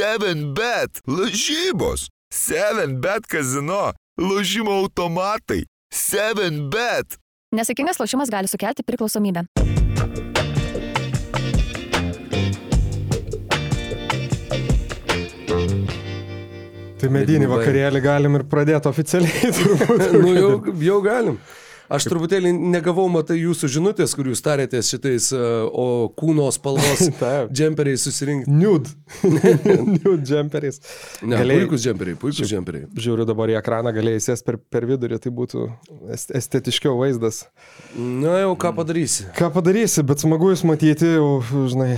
7bet, lažybos, 7bet kazino, lažymo automatai, 7bet. Nesėkmingas lošimas gali sukelti priklausomybę. Tai medinį vakarėlį galim ir pradėti oficialiai. nu jau, jau galim. Aš truputėlį negavau, matai, jūsų žinutės, kur jūs tarėtės šitais, e, o kūno spalvos džemperiais susirinkti. Nude. Nude džemperiais. Ne, Galėjai- puikus džemperiai, puikus džemperiai. Žiūriu dabar į ekraną, galėjai sės per, per vidurį, tai būtų est- estetiškiau vaizdas. Na jau ką padarysi. Ką padarysi, bet smagu jūs matyti, jau, žinai,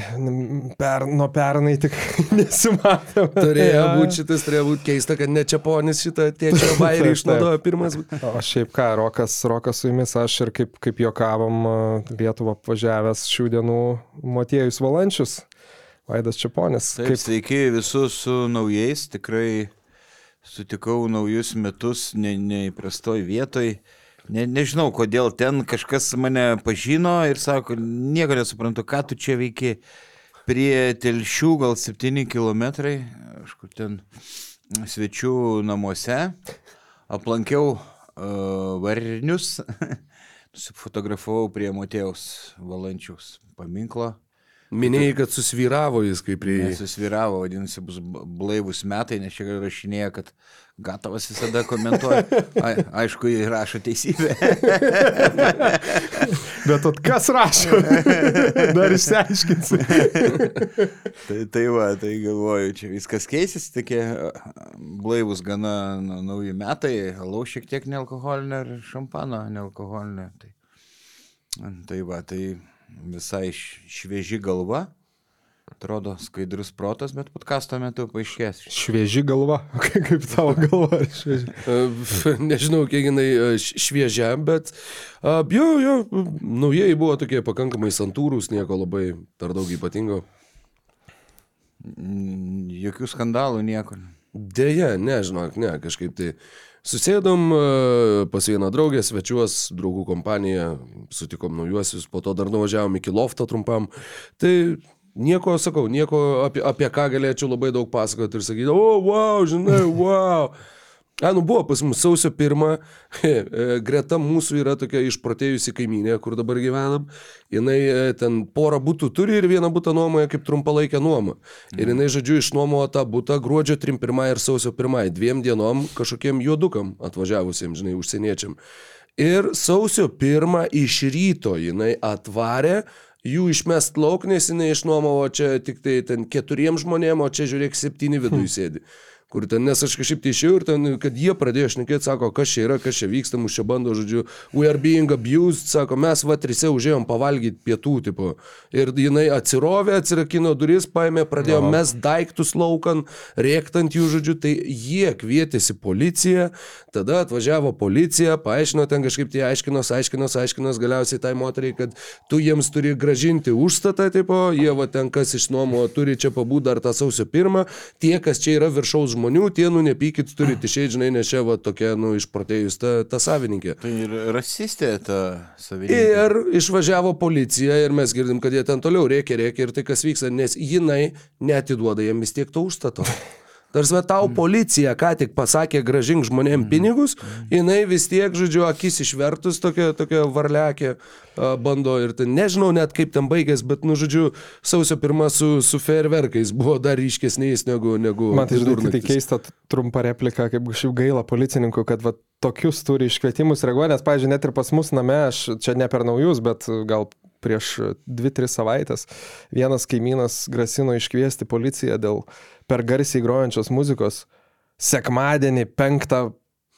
per, nuo pernai tik nesimatė. Turėjo būti šitas, turėjo būti keista, kad ne Čiaponis šitą tėčio bairį išnaudojo pirmas. O šiaip ką, Rokas, Rokas su jumis, aš ir kaip, kaip juokavom a, Lietuvą apvažiavęs šių dienų Motiejus Valančius, Vaidas Čiaponis. Taip, sveiki visus su naujais, tikrai sutikau naujus metus ne, neįprastoj vietoj. Ne, nežinau, kodėl ten kažkas mane pažino ir sako, nieko nesuprantu, ką tu čia veiki prie telšių, gal 7 km, aš kur ten svečių namuose, aplankiau varnius, nusifotografavau prie Motėjaus Valančiaus paminklo. Minėjai, kad susvyravo jis kaip prie... Nesusviravo, vadinasi, bus blaivus metai, nes čia rašinėja, kad gatavas visada komentuoja. A, aišku, jį rašo teisybę. Bet ot, kas rašo? Dar išsiaiškinsi. tai, tai va, tai galvoju, čia viskas keisis, tokie blaivus gana nu, nauji metai, alaus šiek tiek nealkoholinio ir šampano nealkoholinio. Tai, tai va, tai visai švieži galva. Atrodo skaidrus protas, bet podkasto metu paaiškės. Švieži galva. Kaip tavo galva? E, Nežinau, kiek jinai e, šviežia, bet a, jo, jo, naujieji buvo tokie pakankamai santūrūs, nieko labai per daug ypatingo. Jokių skandalų, nieko. Deja, nežinok, ne, kažkaip tai susėdom e, pas vieną draugę, svečiuos, draugų kompaniją, sutikom naujuosius, po to dar nuvažiavom iki lofto trumpam. Tai nieko, sakau, nieko apie, apie ką galėčiau labai daug pasakoti ir sakyti, o, wow, žinai, wow. A, nu buvo pas mus sausio pirmą, greta mūsų yra tokia išprotėjusi kaiminė, kur dabar gyvenam. Jinai e, ten porą būtų turi ir vieną būtą nuomoja kaip trumpalaikę nuomą. Ir jinai, žodžiu, išnuomojo tą būtą gruodžio 31 ir sausio 1, dviem dienom kažkokiem juodukam atvažiavusiems, žinai, užsieniečiam. Ir sausio 1 iš ryto jinai atvarė, jų išmest lauk, nes jinai išnuomavo čia tik tai ten keturiem žmonėm, o čia žiūrėk septyni viduje sėdi. Kur ten, nes aš kažkaip tai išėjau ir ten, kad jie pradėjo šnekėti, sako, kas čia yra, kas čia vyksta, mus čia bando, žodžiu, we are being abused, sako, mes va trise užėjom pavalgyti pietų, tipo. Ir jinai atsirovė, atsirakino duris, paėmė, pradėjo mes daiktus laukan, rėktant jų, žodžiu, tai jie kvietėsi policiją, tada atvažiavo policija, paaiškino ten kažkaip tai aiškinos, aiškinos, aiškinos galiausiai tai moteriai, kad tu jiems turi gražinti užstatą, tipo, jie va ten kas išnuomo, turi čia pabūti dar tą sausio pirmą, tie, kas čia yra viršaus žmonių, tie, nu, nepykit, turite išeiti, žinai, nes čia va tokia, nu, išprotėjus ta, ta savininkė. Tai ir rasistė ta savininkė. Ir išvažiavo policija ir mes girdim, kad jie ten toliau rėkia, rėkia ir tai kas vyksta, nes jinai netiduoda jiem vis tiek to užstato. Tarsi tau policija ką tik pasakė gražink žmonėm pinigus, jinai vis tiek, žodžiu, akis išvertus tokia, tokia varlekė bando ir ten nežinau net kaip ten baigės, bet, nu, žodžiu, sausio pirma su, su fejerverkais buvo dar ryškesniais negu... negu Man tai, žinai, tai vidurnaktis. keista trumpa replika, kaip kažkaip gaila policininkų, kad va, tokius turi iškvietimus reaguoja, nes, pavyzdžiui, net ir pas mus name, aš čia ne per naujus, bet gal prieš 2-3 savaitės vienas kaimynas grasino iškviesti policiją dėl per garsiai grojančios muzikos sekmadienį penktą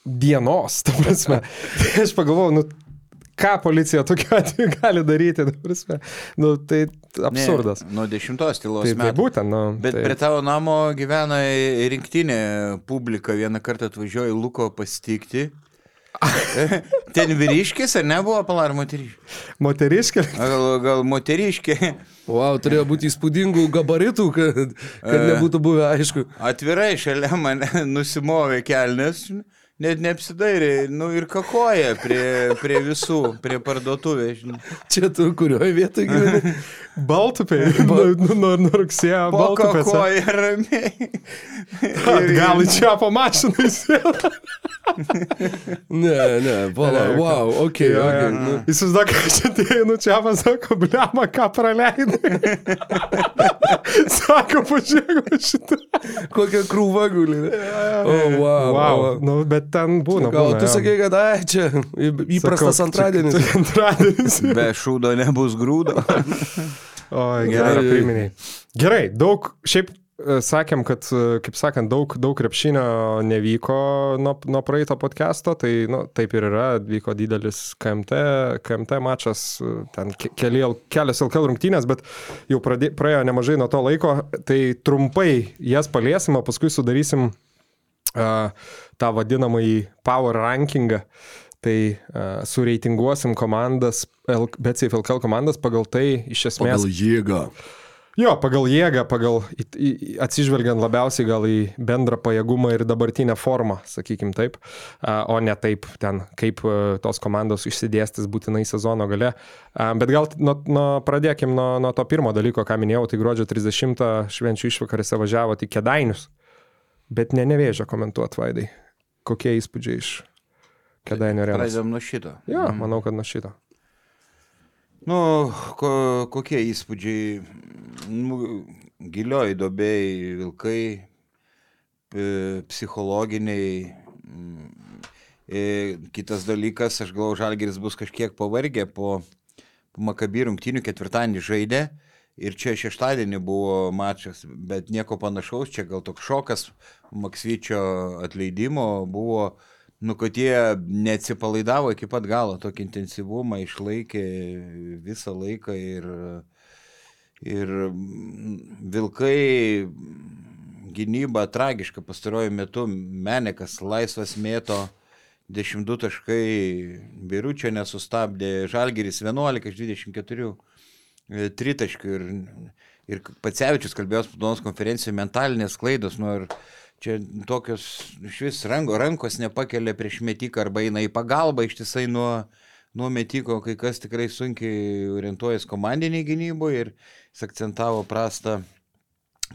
dienos, ta prasme. Tai aš pagalvojau, nu, ką policija tokiu atveju gali daryti, ta prasme. Nu, tai absurdas. Ne, nuo dešimtos tylos Tai, tai metų. būtent, nu. Bet tai... prie tavo namo gyvena rinktinė publika, vieną kartą atvažiuoja Luko pasitikti. Ten vyriškis ar nebuvo palar moteriškis? Moteriškė. Gal, gal moteriškė Wow, turėjo būti įspūdingų gabaritų, kad, kad nebūtų buvę aišku. atvirai šalia mane nusimovė kelnes net neapsidairė, nu ir kakoja prie, prie visų, prie parduotuvės. žinai. Čia tu kurioje vietoje gyveni? Baltupiai. Nuo nu, nu, nu rugsėjo Baltupėse. Pakakoja ramiai. Gal į čia įsėda. Ne, ne, pala, wow, ok, ok. Nu, Įsivaizduok, kad čia tai, nu čia pasako, bliama, ką praleidai. Sako, pažiūrėk, šitą. kokia krūva guli. O, wow, Wow, wow. nu, bet ten būna. Gal būna, tu sakai, kad ai, čia įprastas Sakau, antradienis. čia- Antradienis. Be šūdo nebus grūdo. O, Gerai. gerai, priminiai. Gerai, daug, šiaip e, sakėm, kad, e, kaip sakant, daug, daug krepšinio nevyko nuo, nuo praeito podcast'o, tai nu, taip ir yra, vyko didelis KMT, KMT mačas, e, ten ke- keli, kelios LKL rungtynės, bet jau pradė, praėjo nemažai nuo to laiko, tai trumpai jas paliesim, o paskui sudarysim tą vadinamąjį power rankingą. Tai uh, sureitinguosim komandas, BCF LKL komandas pagal tai iš esmės. Pagal jėgą. Jo, pagal jėgą, pagal atsižvelgiant labiausiai gal į bendrą pajėgumą ir dabartinę formą, sakykim taip, o ne taip ten, kaip tos komandos išsidėstys būtinai sezono gale. Bet gal nuo, nuo, pradėkim nuo, nuo to pirmo dalyko, ką minėjau, tai gruodžio 30 švenčių išvakarėse važiavo į Kedainius, bet ne nevėžę komentuoti, Vaidai. Kokie įspūdžiai iš Kedainių arenos? Pradedam nuo šito. Jo, manau, kad nuo šito. Nu, ko, kokie įspūdžiai? Nu, gilioj dobėjai, vilkai, e, psichologiniai. e, Kitas dalykas, aš galvoju, Žalgeris bus kažkiek pavargę po, po Makabį rungtynių ketvirtadienį žaidė. Ir čia šeštadienį buvo mačas, bet nieko panašaus, čia gal toks šokas Maksvyčio atleidimo buvo, nu, kad jie neatsipalaidavo iki pat galo, tokį intensyvumą išlaikė visą laiką ir, ir vilkai gynyba tragiška pastaruoju metu, Menekas laisvas mėto, 10 taškai, Biručio nesustabdė, Žalgeris 11 iš 24 e, tritaškių ir, ir Pacevičius kalbėjo spaudos konferencijoje mentalinės klaidos, nu ir čia tokios iš vis ranko, rankos nepakelia prieš metiką arba eina į pagalbą ištisai nuo, nuo metiko, kai kas tikrai sunkiai orientuojas komandiniai gynyboje ir jis akcentavo prastą,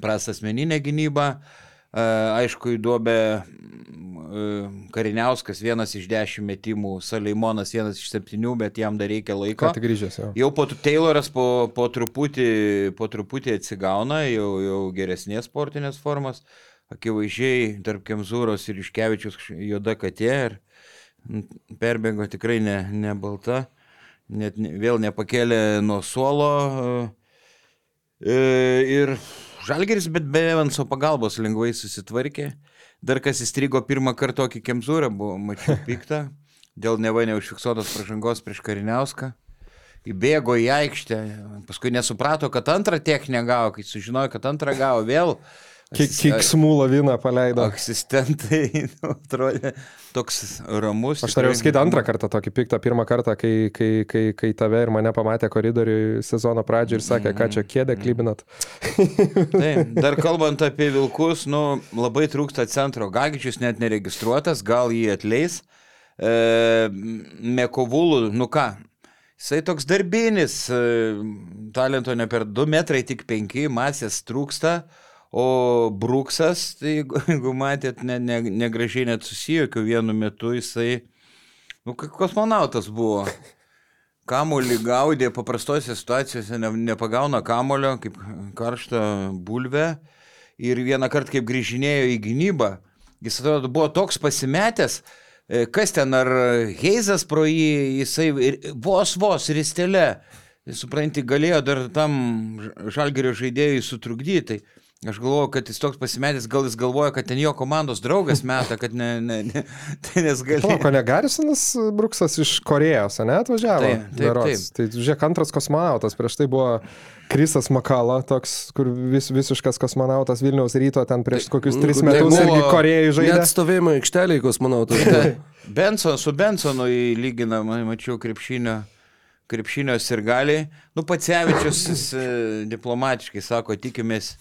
prastą asmeninę gynybą. E, Aišku, į duobę mm, Kariniauskas vienas iš dešimt metimų, Saleimonas vienas iš septynių, bet jam dar reikia laiko. Ką tik grįžęs jau. Jau po Tayloras po, po, truputį, po truputį atsigauna, jau, jau geresnės sportinės formos. Akivaizdžiai tarp Kemzūros ir Iškevičius juoda katė ir perbėgo tikrai ne, ne balta, net ne, vėl nepakėlė nuo suolo. e, Ir Žalgeris, bet be Evanso pagalbos lengvai susitvarkė. Dar kas įstrigo pirmą kartą tokį Kemzūrą, buvo mačiau piktą, dėl neva neužfiksuotos pražangos prieš Kariniauską įbėgo į aikštę, paskui nesuprato, kad antrą techninę gavo, kai sužinojo, kad antrą gavo vėl. Kiksmų laviną paleido. Asistentai, nu, atrodė toks ramus. Aš norėjau skaityti antrą kartą tokį piktą, pirmą kartą, kai, kai, kai, kai tave ir mane pamatė koridoriui sezono pradžioje ir sakė, ką čia kėdė klibinat. Taip, dar kalbant apie vilkus, nu, labai trūksta centro. Gagičius net neregistruotas, gal jį atleis. E, Mekovulų, nu ką, jisai toks darbinis, e, talento ne per 2 metrai, tik 5, masės trūksta. O Bruksas, tai jeigu, matėt, ne, ne, negražiai net susijokio vienu metu, jisai, nu, kosmonautas buvo. Kamolį gaudė paprastose situacijose, ne, nepagauna kamolio, kaip karštą bulvę. Ir vieną kartą, kaip grįžinėjo į gynybą, jis atrodo buvo toks pasimetęs, e, kas ten, ar Heizas pro jį, jisai vos vos ristelė, supranti, galėjo dar tam žalgerio žaidėjui sutrukdyti. Tai Aš galvoju, kad jis toks pasimetęs, gal jis galvoja, kad ten jo komandos draugas meta, kad ne, ne, ne tai nes gali. Palauk, o ne Garisonas Bruksas iš Korejos, ne, atvažiavo? Taip, taip, berods? Tai žiūrėk, antras kosmonautas, prieš tai buvo Krisas Makala, toks, kur vis, visiškas kosmonautas Vilniaus ryto, ten prieš kokius tris Tai metus buvo irgi Korejai žaidė. Net stovėjimo aikštelėje kosmonautų. Benson, su Bensonu lygina, ma- mačiau, krepšinio, krepšinio ir gali. Nu, Pacevičius jis, e, diplomatiškai sako, tikimės,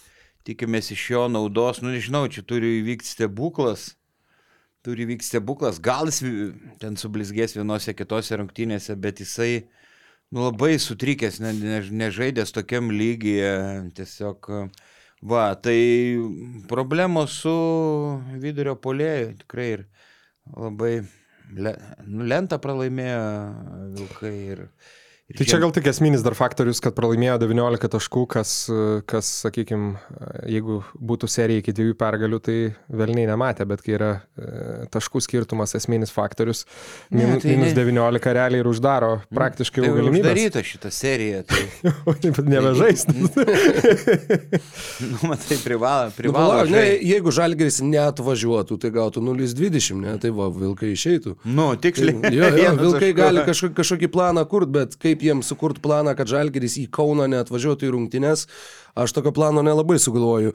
tikimės iš jo naudos. Nu, nežinau, čia turi įvykti stebuklas. turi vykti stebuklas. Gal jis ten sublizgės vienose kitose rungtynėse, bet jisai nu, labai sutrikęs, ne, ne, nežaidęs tokiam lygyje. Tiesiog, va, tai problemos su vidurio polėju tikrai ir labai le, nu, lentą pralaimėjo Vilkai. Ir Tai čia gal tik esminis dar faktorius, kad pralaimėjo 19 taškų, kas, kas sakykime, jeigu būtų serija iki dviejų pergalių, tai velniai nematė, bet kai yra e, taškų skirtumas esminis faktorius, Ne, min, tai minus ne. 19 realiai ir uždaro praktiškai tai jau galimybę. uždaryta šitą seriją. Tai, Bet nebežaisti. nu, matai, privalo. Nu, privalo palauk, ne, jeigu Žalgeris neatvažiuotų, tai gautų 0,20, ne, tai va, vilkai išeitų. Nu, tiksliai. Jo, jo, Vienu vilkai gali kažkokį, kažkokį planą kurt, bet kaip jiems sukurt planą, kad Žalgeris į Kauną neatvažiuotų į rungtynes, aš tokio plano nelabai sugalvoju.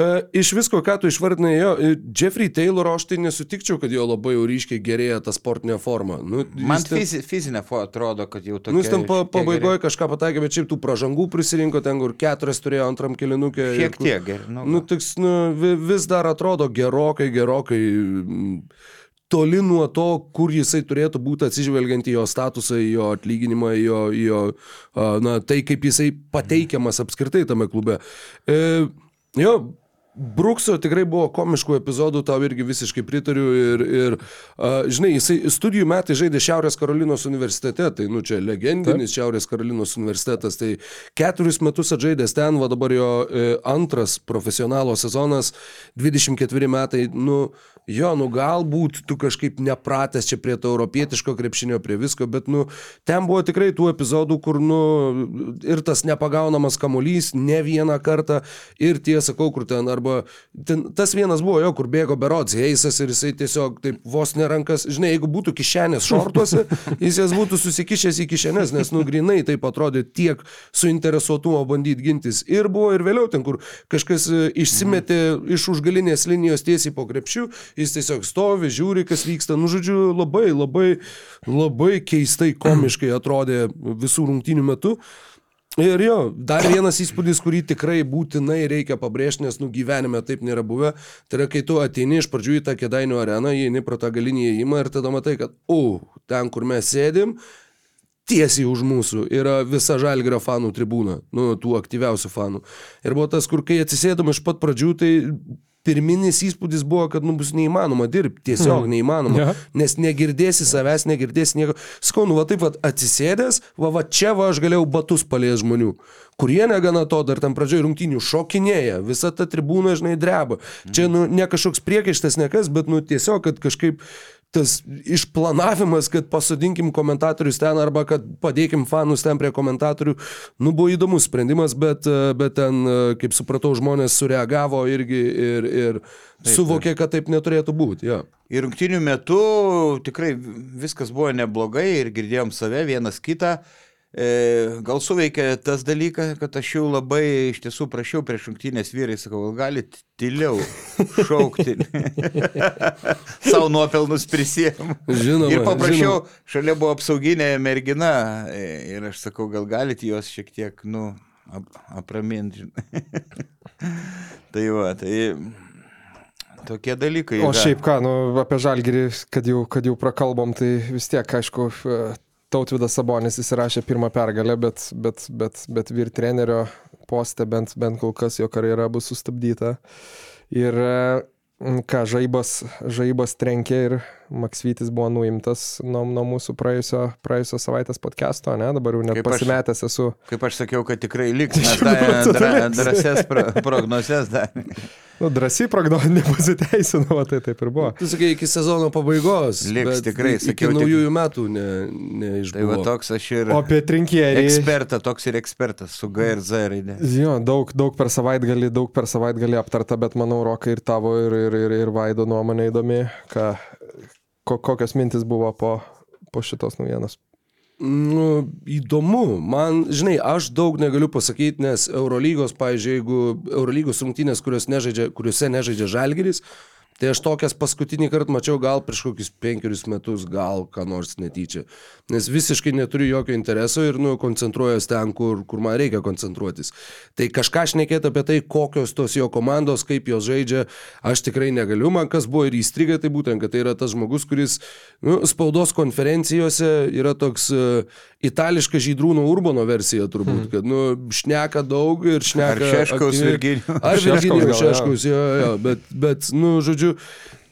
E, iš visko, ką tu išvardinai, jo, e, Jeffrey Taylor, aš tai nesutikčiau, kad jo labai jau ryškiai gerėja ta sportinė forma. Nu, Man ten- fizi, fizinė fo atrodo, kad jau tokia. Nu, jis ten pa, pabaigoje kažką pataikė, bet šiaip tų pražangų prisirinko, ten kur keturias turėjo antram kilinukė. Šiek tiek geriau. Nu, Nu, tiks, nu, vi- vis dar atrodo gerokai, gerokai mm, toli nuo to, kur jisai turėtų būti atsižvelgiant į jo statusą, į jo atlyginimą, į jo, į jo na, tai, kaip jisai pateikiamas apskritai tame klube. E, jo, Brukso tikrai buvo komiškų epizodų, tau irgi visiškai pritariu ir, ir a, žinai, jisai studijų metai žaidė Šiaurės Karolinos universitete, tai, nu, čia legendinis Taip. Šiaurės Karolinos universitetas, tai keturis metus atžaidęs ten, va dabar jo e, antras profesionalo sezonas, 24 metai, nu, jo, nu, galbūt tu kažkaip nepratęs čia prie to europietiško krepšinio, prie visko, bet, nu, ten buvo tikrai tų epizodų, kur, nu, ir tas nepagaunamas kamolys ne vieną kartą, ir tie, sakau, kur ten, arba ten, tas vienas buvo jo, kur bėgo Berods Heisas ir jisai tiesiog taip vos nerankas, žinai, jeigu būtų kišenės šortuose, jis jas būtų susikišęs į kišenės, nes, nu, grinai taip atrodė tiek suinteresuotumo bandyti gintis. Ir buvo ir vėliau ten, kur kažkas e, išsimetė iš užgalinės linijos tiesiai po krepšių, jis tiesiog stovi, žiūri, kas vyksta. Nu, žodžiu, labai, labai, labai keistai, komiškai atrodė visų rungtynių metu. Ir jo, dar vienas įspūdis, kurį tikrai būtinai reikia pabrėžti, nes nu gyvenime taip nėra buvę, tai yra, kai tu ateini iš pradžių į tą kėdainių areną, įeini pro tą galinį įėjimą ir tada matai, kad, o, ten, kur mes sėdim, tiesiai už mūsų yra visa žalgrio fanų tribūna, nu, tų aktyviausių fanų. Ir buvo tas, kur kai atsisėdom iš pat pradžių, tai pirminis įspūdis buvo, kad nu, bus neįmanoma dirbti, tiesiog Mhm. neįmanoma, Ja. nes negirdėsi savęs, negirdėsi nieko. Skau, nu, va taip, va, atsisėdęs, va, va čia va aš galėjau batus palies žmonių, kurie negana to dar tam pradžioje rungtynių šokinėja, visa ta tribūna, žinai, dreba. Čia, nu, ne kažkoks priekaištas nekas, bet, nu, tiesiog, kad kažkaip tas išplanavimas, kad pasodinkim komentatorius ten arba kad padėkim fanus ten prie komentatorių, nu buvo įdomus sprendimas, bet, bet ten, kaip supratau, žmonės sureagavo irgi ir, ir suvokė, kad taip neturėtų būti. Ja. Ir rungtinių metu tikrai viskas buvo neblogai ir girdėjom save vienas kitą. E, gal suveikė tas dalykas, kad aš jau labai iš tiesų prašiau prieš rungtynės vyrai, sakau, gal galit tyliau šaukti. Savo nuopelnus prisėm. Žinoma, Ir paprašiau, žinoma. šalia buvo apsauginė mergina e, ir aš sakau, gal galit juos šiek tiek, nu, ap, apraminti. tai va, tai tokie dalykai. O yra. šiaip ką, nu, apie žalgyrį, kad jau, kad jau prakalbom, tai vis tiek, aišku, Tautvidas Sabonis įsirašė pirmą pergalę, bet, bet, bet, bet vyr trenerio poste bent, bent kol kas jo karjera bus sustabdyta. Ir mm, ką, žaibas, žaibas trenkė ir Maksvytis buvo nuimtas nuo, nuo mūsų praėjusio, praėjusio savaitės podcast'o, ne? Dabar jau net Kaip pasimetęs esu. Kaip aš sakiau, kad tikrai liks, dra, liks. drąsias pro, prognozes. davėme. Nu, drąsiai prognoz nepasiteisino, va, tai taip ir buvo. Tu sakai, iki sezono pabaigos. Liks, tikrai, Iki sakiau, tik- naujųjų metų ne, Tai va toks aš ir O apie trinkierį. ekspertas, toks ir ekspertas su G ir Z raidė. Jo, daug, daug per savaitgalį, daug per savaitgalį aptarta, bet manau, Rokai ir tavo, ir, ir, ir, ir Vaido nuomonė įdomi, ką, ko, kokios mintis buvo po, po šitos naujienos. Nu, įdomu. Man, žinai, aš daug negaliu pasakyti, nes Eurolygos, pavyzdžiui, jeigu Eurolygos rungtynės, kurios nežaidžia, kuriuose nežaidžia Žalgeris, Tai aš tokias paskutinį kartą mačiau gal prieš kokius penkerius metus, gal ką nors netyčia. Nes visiškai neturiu jokio intereso ir nu, koncentruojas ten, kur, kur man reikia koncentruotis. Tai kažką šnekėti apie tai, kokios tos jo komandos, kaip jos žaidžia, aš tikrai negaliu. Man kas buvo ir įstrigę, tai būtent, kad tai yra tas žmogus, kuris nu, spaudos konferencijose yra toks uh, itališka žydrūno Urbono versija turbūt, kad nu, šneka daug ir šneka. Ar Šeškaus. Virginijus? Ar jo. Šeškaus, jo, jo, bet, bet, nu, žodžiu,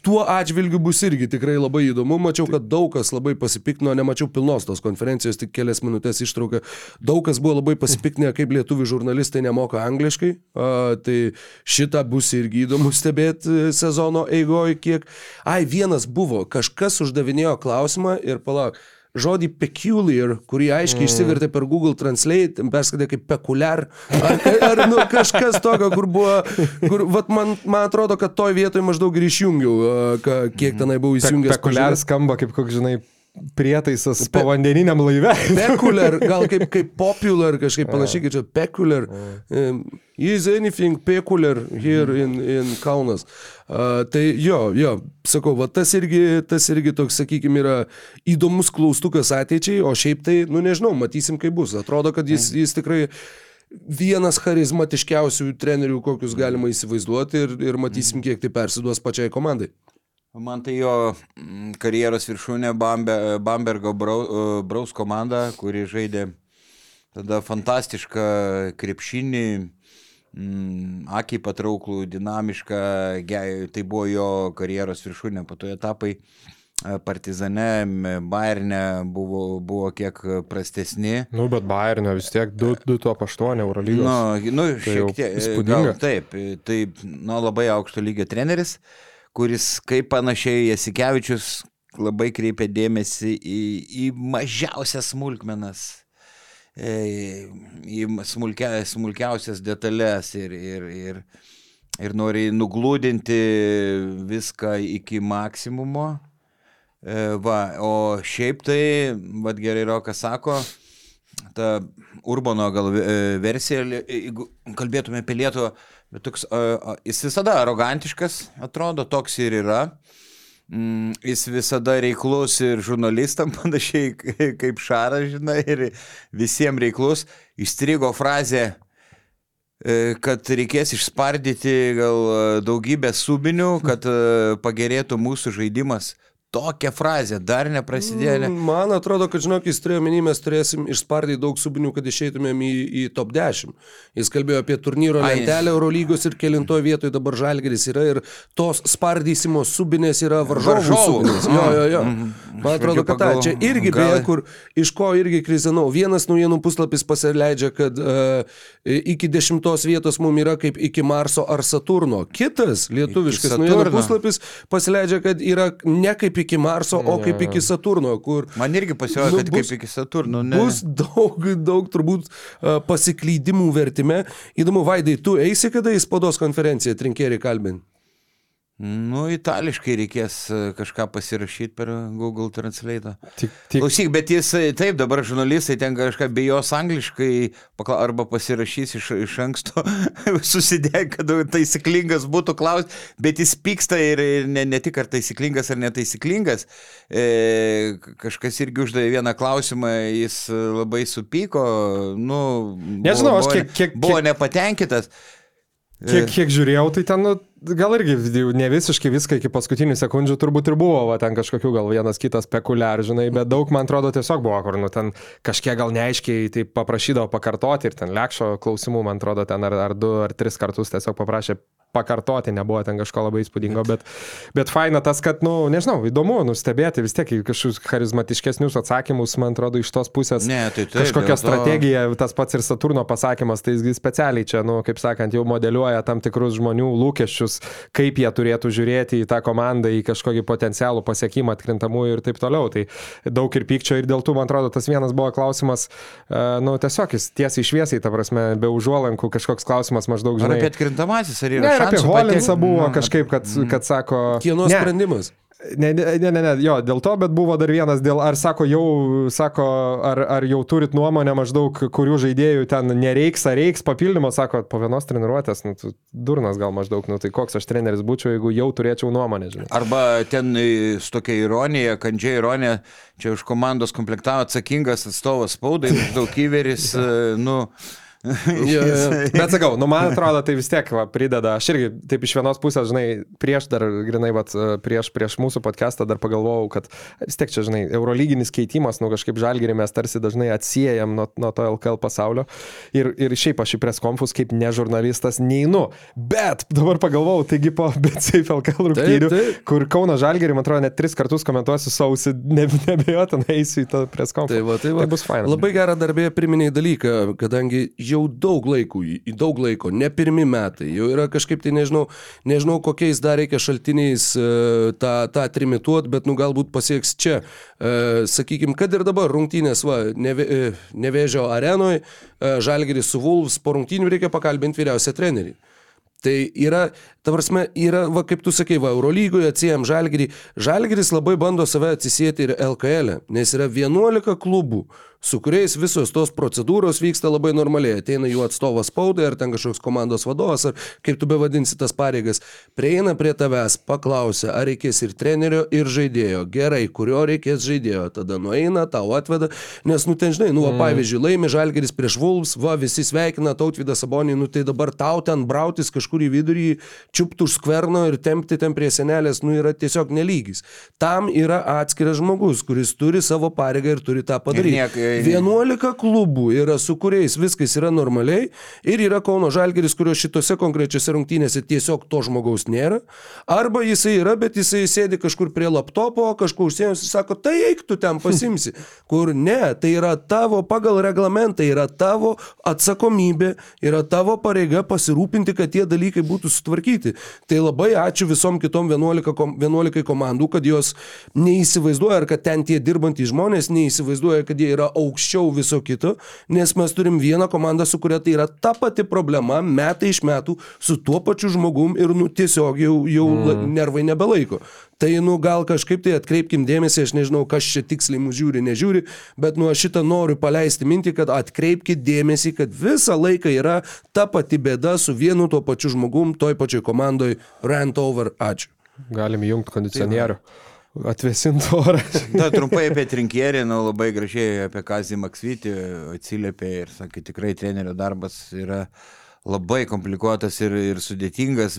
tuo atžvilgiu bus irgi tikrai labai įdomu. Mačiau, kad daug kas labai pasipiktino, nemačiau pilnos tos konferencijos, tik kelias minutės ištrauką. Daug kas buvo labai pasipiktinę, kaip lietuvių žurnalistai nemoka angliškai. A, tai šitą bus irgi įdomu stebėti e, sezono eigoje kiek. Ai, vienas buvo, kažkas uždavinėjo klausimą ir palauk. Žodį peculiar, kurį aiškiai mm. išsivertė per Google Translate, perskaitė kaip pekuliar, ar, ar nu, kažkas tokio, kur buvo, kur, vat, man, man atrodo, kad toj vietoje maždaug ir išjungiau, kiek tenai buvau įsijungęs. Pekuliar skamba kaip, koks, žinai, prietaisas Pe... povandeniniam laive. Peculiar, gal kaip, kaip popular, kažkaip panašiai, kaip čia peculiar. Um, is anything peculiar here in, in Kaunas. Uh, tai jo, jo, sakau, va, tas, irgi, tas irgi toks, sakykime, yra įdomus klaustukas ateičiai, o šiaip tai, nu nežinau, matysim, kaip bus. Atrodo, kad jis, jis tikrai vienas charizmatiškiausių trenerių, kokius galima įsivaizduoti ir, ir matysim, kiek tai persiduos pačiai komandai. Man tai jo mm, karjeros viršūnė Bambe, Bambergo Brau, e, Braus komanda, kuri žaidė tada fantastišką krepšinį, mm, akiai patrauklų, dinamišką, ge- tai buvo jo karjeros viršūnė, po to etapai e, Partizane, Bayerne buvo, buvo kiek prastesni. Nu, bet Bayernio vis tiek 2-8 Eurolygos. Nu, nu Tai šiek tiek. įspūdinga. Gal, taip, tai nu, labai aukšto lygio treneris, kuris, kaip panašiai Jasikevičius, labai kreipia dėmesį į, į mažiausias smulkmenas, e, į smulkia, smulkiausias detalės ir, ir, ir, ir nori nuglūdinti viską iki maksimumo. E, Va, o šiaip tai, vad gerai Rokas sako, ta Urbano gal e, versija, jeigu kalbėtume apie Lietuvą, bet toks, jis visada arogantiškas, atrodo, toks ir yra. Mm, jis visada reiklus ir žurnalistam panašiai kaip Šaras, žinai, ir visiems reiklus. Įstrigo frazė, e, kad reikės išspardyti gal e, daugybę subinių, kad e, pagerėtų mūsų žaidimas. Tokia frazė dar neprasidėjo. Ne? Mm, Man atrodo, kad žinok, jis turėjo minį, mes turėsim išspardyti daug subinių, kad išeitumėm į, į top 10. Jis kalbėjo apie turnyro Ai. lentelę Eurolygos ir kelintoje vietoje dabar Žalgeris yra ir tos spardysimo subinės yra varžovų, Varžovų. subinės. Jo, jo, jo. Mhm. Man atrodo, kad ta, čia irgi gal- beje, kur iš ko irgi krizinau. Vienas naujienų puslapis pasileidžia, kad uh, iki dešimtos vietos mums yra kaip iki Marso ar Saturno. Kitas lietuviškas naujienų puslapis pasileidžia, kad yra ne kaip iki Marso, o kaip iki Saturno, kur Man irgi pasirodė, Nu, kad bus- kaip iki Saturno. Ne. Bus daug, daug turbūt uh, pasiklydimų vertime. Įdomu, Vaidai, tu eisi kada į spaudos konferenciją trinkėri kalbin? Nu, itališkai reikės e, kažką pasirašyti per Google Translate. Tik, tik, Klausyk, bet jis, e, taip, dabar žurnalistai ten kažką bijos angliškai pakla, arba pasirašys iš, iš anksto, susidėk, kad taisyklingas būtų klausimas, bet jis pyksta ir, ir ne, ne tik ar taisyklingas ar netaisyklingas. E, kažkas irgi uždavė vieną klausimą, jis e, labai supyko, nu, Nežinau, aš buvo, kiek- kiek- buvo kiek- nepatenkintas. Kiek, kiek žiūrėjau, tai ten nu, gal irgi ne visiškai viską iki paskutinių sekundžių turbūt ir buvo, va, ten kažkokių gal vienas kitas pekuliar, žinai, bet daug, man atrodo, tiesiog buvo, kur nu, ten kažkiek gal neaiškiai tai paprašydavo pakartoti ir ten lekšo klausimų, man atrodo, ten ar, ar du ar tris kartus tiesiog paprašė pakartoti, nebuvo ten kažko labai įspūdingo, bet, bet faina tas, kad, nu, nežinau, įdomu nustebėti vis tiek kažkokius charizmatiškesnius atsakymus, man atrodo, iš tos pusės. Ne, tai taip, kažkokia to- strategija, tas pats ir Saturno pasakymas, tai jisgi specialiai čia, nu, kaip sakant, jau modeliuoja tam tikrus žmonių lūkesčius, kaip jie turėtų žiūrėti į tą komandą, į kažkokį potencialų pasiekimą atkrintamųjų ir taip toliau. Tai daug ir pykčio ir dėl to, man atrodo, tas vienas buvo klausimas, uh, nu, tiesiog jis tiesiai šviesiai, ta prasme, be užuolankų kažkoks klausimas maždaug, Ar žinai. apie atkrintamasis, ar yra Ne, ir apie Holinsą buvo Nu, kažkaip, kad, kad sako... Kieno ne, sprendimas? Ne, ne, ne, ne, ne, jo, dėl to, bet buvo dar vienas dėl, ar sako jau, sako, ar, ar jau turit nuomonę maždaug, kurių žaidėjų ten nereiks, ar reiks papildymo, sako, po vienos treniruotės, nu, tu durnas gal maždaug, nu, tai koks aš treneris būčiau, jeigu jau turėčiau nuomonę, žinai. Arba ten e, su tokia ironija, kandžia ironija, čia už komandos komplektavo atsakingas atstovas spaudai, maždaug įveris, e, nu... Jo, jo. Bet sakau, nu man atrodo, tai vis tiek va, prideda, aš irgi taip iš vienos pusės, žinai, prieš dar, grinai, vat, prieš, prieš mūsų podcastą dar pagalvojau, kad vis tiek čia, žinai, eurolyginis keitimas, nu kažkaip žalgerį mes tarsi dažnai atsiejam nuo, nuo to LKL pasaulio. Ir, ir šiaip aš į preskonfus kaip ne žurnalistas neinu. Bet dabar pagalvojau, taigi po BCF LKL rungtynių, kur Kauno žalgerį, man atrodo, net tris kartus komentuosiu sausį, ne, nebejotinai eisiu į tą preskonfus. Tai, va, tai, va. tai bus faina. Labai gerą darbę priminėjai dalyką, kadangi jau daug laiko, į daug laiko, ne pirmi metai, jau yra kažkaip tai nežinau, nežinau kokiais dar reikia šaltiniais uh, tą, tą trimituot, bet nu galbūt pasieks čia. Uh, Sakykime, kad ir dabar rungtynės, va, neve, uh, nevėžio arenoje, uh, žalgeris su Vulfs, po rungtynių reikia pakalbinti vyriausią trenerį. Tai yra, ta prasme, yra, va, kaip tu sakai, va, Eurolygoje atsijam Žalgirį. Žalgiris labai bando save atsisėti ir LKL, e, nes yra 11 klubų, su kuriais visos tos procedūros vyksta labai normaliai. Ateina jų atstovas spaudai, ar ten kažkoks komandos vadovas, ar kaip tu bevadinsi tas pareigas, prieina prie tavęs, paklausia, ar reikės ir trenerio, ir žaidėjo. Gerai, kurio reikės žaidėjo. Tada nueina, tau atveda, nes, nu ten žinai, nu, va, pavyzdžiui, laimi Žalgeris prieš Vulfs, va, visi sveikina tautvydą Sabonį, nu tai dabar tau ten brautis kažkur į vidurį, čiupti už skverno ir tempti ten prie senelės, nu yra tiesiog nelygis. Tam yra atskiras žmogus, kuris turi savo pareigą ir turi tą padaryti. niek- 11 klubų yra, su kuriais viskas yra normaliai ir yra Kauno Žalgeris, kurio šitose konkrečiose rungtynėse tiesiog to žmogaus nėra. Arba jisai yra, bet jisai sėdi kažkur prie laptopo, kažkur užsienęs ir sako, tai eik tu ten pasimsi. Kur ne, tai yra tavo pagal reglamentą, yra tavo atsakomybė, yra tavo pareiga pasirūpinti, kad tie dalykai būtų sutvarkyti. Tai labai ačiū visom kitom 11, kom- 11 komandų, kad jos neįsivaizduoja, ar kad ten tie dirbantys žmonės neįsivaizduoja, kad jie yra aukščiau viso kito, nes mes turim vieną komandą, su kuria tai yra ta pati problema metai iš metų su tuo pačiu žmogum ir nu tiesiog jau, jau mm. nervai nebelaiko. Tai nu gal kažkaip tai atkreipkim dėmesį, aš nežinau, kas čia tiksliai mūsų žiūri, nežiūri, bet nu aš šitą noriu paleisti mintį, kad atkreipkite dėmesį, kad visą laiką yra ta pati bėda su vienu tuo pačiu žmogum, toj pačioj komandoj, rant over, ačiū. Galim įjungti kondicionierių. Atvesinti orą. Na, trumpai apie trinkierį, nu, labai gražiai apie Kazį Maksvitį atsiliepė ir sakė, tikrai trenerio darbas yra labai komplikuotas ir, ir sudėtingas.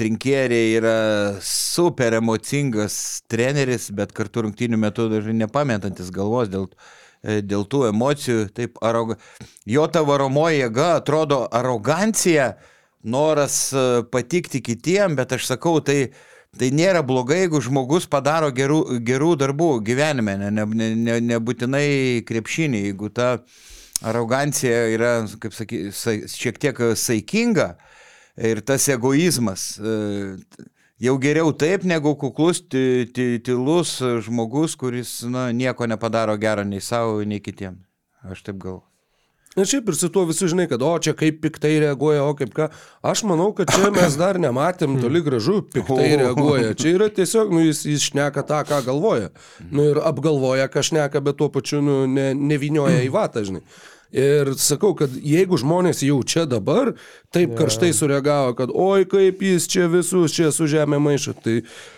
Trinkieriai yra super emocingas treneris, bet kartu rungtynių metu dažnai nepametantis galvos dėl, dėl tų emocijų. Taip, arog... jo ta varomoji jėga atrodo arogancija, noras e, patikti kitiem, bet aš sakau, tai Tai nėra blogai, jeigu žmogus padaro gerų, gerų darbų gyvenime, ne, ne, ne, nebūtinai krepšinį, jeigu ta arogancija yra, kaip sakyti, šiek tiek saikinga ir tas egoizmas. e, Jau geriau taip, negu kuklus, ty- ty- tylus žmogus, kuris na, nieko nepadaro gero nei savo, nei kitiems. Aš taip galvoju. Na šiaip ir su tuo visi žinai, kad o čia kaip piktai reaguoja, o kaip ką. Aš manau, kad čia mes dar nematėm toli gražu piktai reaguoja. Čia yra tiesiog, nu, jis, jis šneka tą, ką galvoja. Nu ir apgalvoja, ką šneka, bet tuo pačiu nu, ne, nevinioja į vatą, žinai. Ir sakau, kad jeigu žmonės jau čia dabar taip karštai sureagavo, kad oi kaip jis čia visus čia su žemė maišo, tai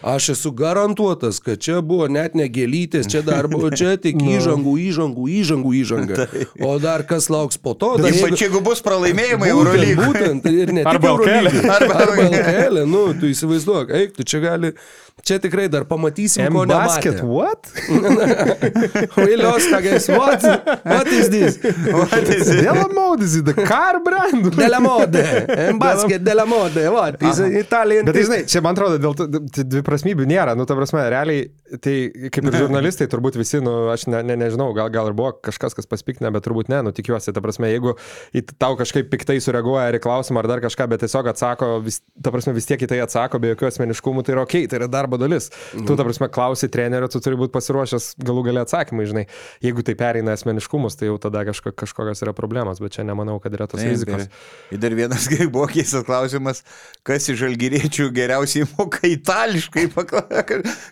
aš esu garantuotas, kad čia buvo net ne gėlytės, čia dar buvo čia tik įžangų, įžangų, įžangų, įžanga. O dar kas lauks po to, dar Ypač jeigu bus pralaimėjimai Eurolygoje. būtent, ir ne tik Arba LKL. Eurolygoj. Arba, arba LKL, nu, tu įsivaizduok, eik, tu čia gali, čia tikrai dar pamatysim, ko M-basket, nematė. what? We lost against what? What is this? Della Modisi, the car brand. Della mode. M-basket della mode. What? Is Italian. Bet tai žinai, čia man atrodo, dėl to- dviprasmybių nėra. Nu, ta prasme, realiai tai kaip ir žurnalistai, turbūt visi, nu, aš ne, ne, nežinau, gal, gal ir buvo kažkas, kas paspiktina, bet turbūt ne, nu, tikiuosi, ta prasme, jeigu tau kažkaip piktai sureaguoja ar į klausimą ar dar kažką, bet tiesiog atsako, vis, ta prasme, vis tiek į tai atsako, be jokių asmeniškumų, tai yra ok, tai yra darbo dalis. Mhm. Tu, ta prasme, klausi trenerio, tu turi būti pasiruošęs galų galę atsakymai, žinai. Jeigu tai pereina asmeniškumus, tai jau tada kažko, kažkokios yra problemos, bet čia nemanau, kad yra tos Taip, rizikos. Ir, dar vienas, kai buvo keistas klausimas, kas iš žalgyriečių geriausiai moka itališkai, pakla,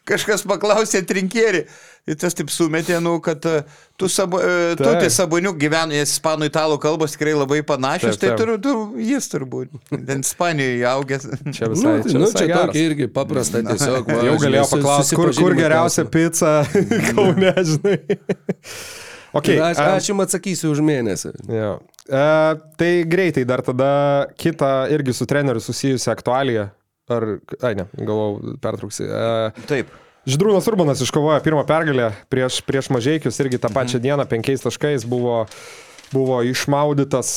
kažkas paklausė trinkierį. Ir tas taip sumetė, nu, kad e, tu, sabo, e, tu tai saboniuk gyveni, ispanų italų kalbos tikrai labai panašios, Taip, taip. tai turiu, tu, jis turbūt. Ten Ispanijoje augęs. Čia Nu, visai, tai, čia nu, visai čia geras. tokia irgi paprasta tiesiog. Va, Jau galėjau paklausti, kur, kur geriausia pica, kaune, žinai. Okay, Aš, a- aš jums atsakysiu už mėnesį. Jo. E, tai greitai dar tada kitą irgi su treneriu susijusią aktualiją. Ar, ai ne, galvau, pertrauksi. E, Taip. Židrūnas Urbanas iškovojo pirmą pergalę prieš, prieš mažiekius irgi tą pačią Mhm. dieną penkiais taškais buvo, buvo išmaudytas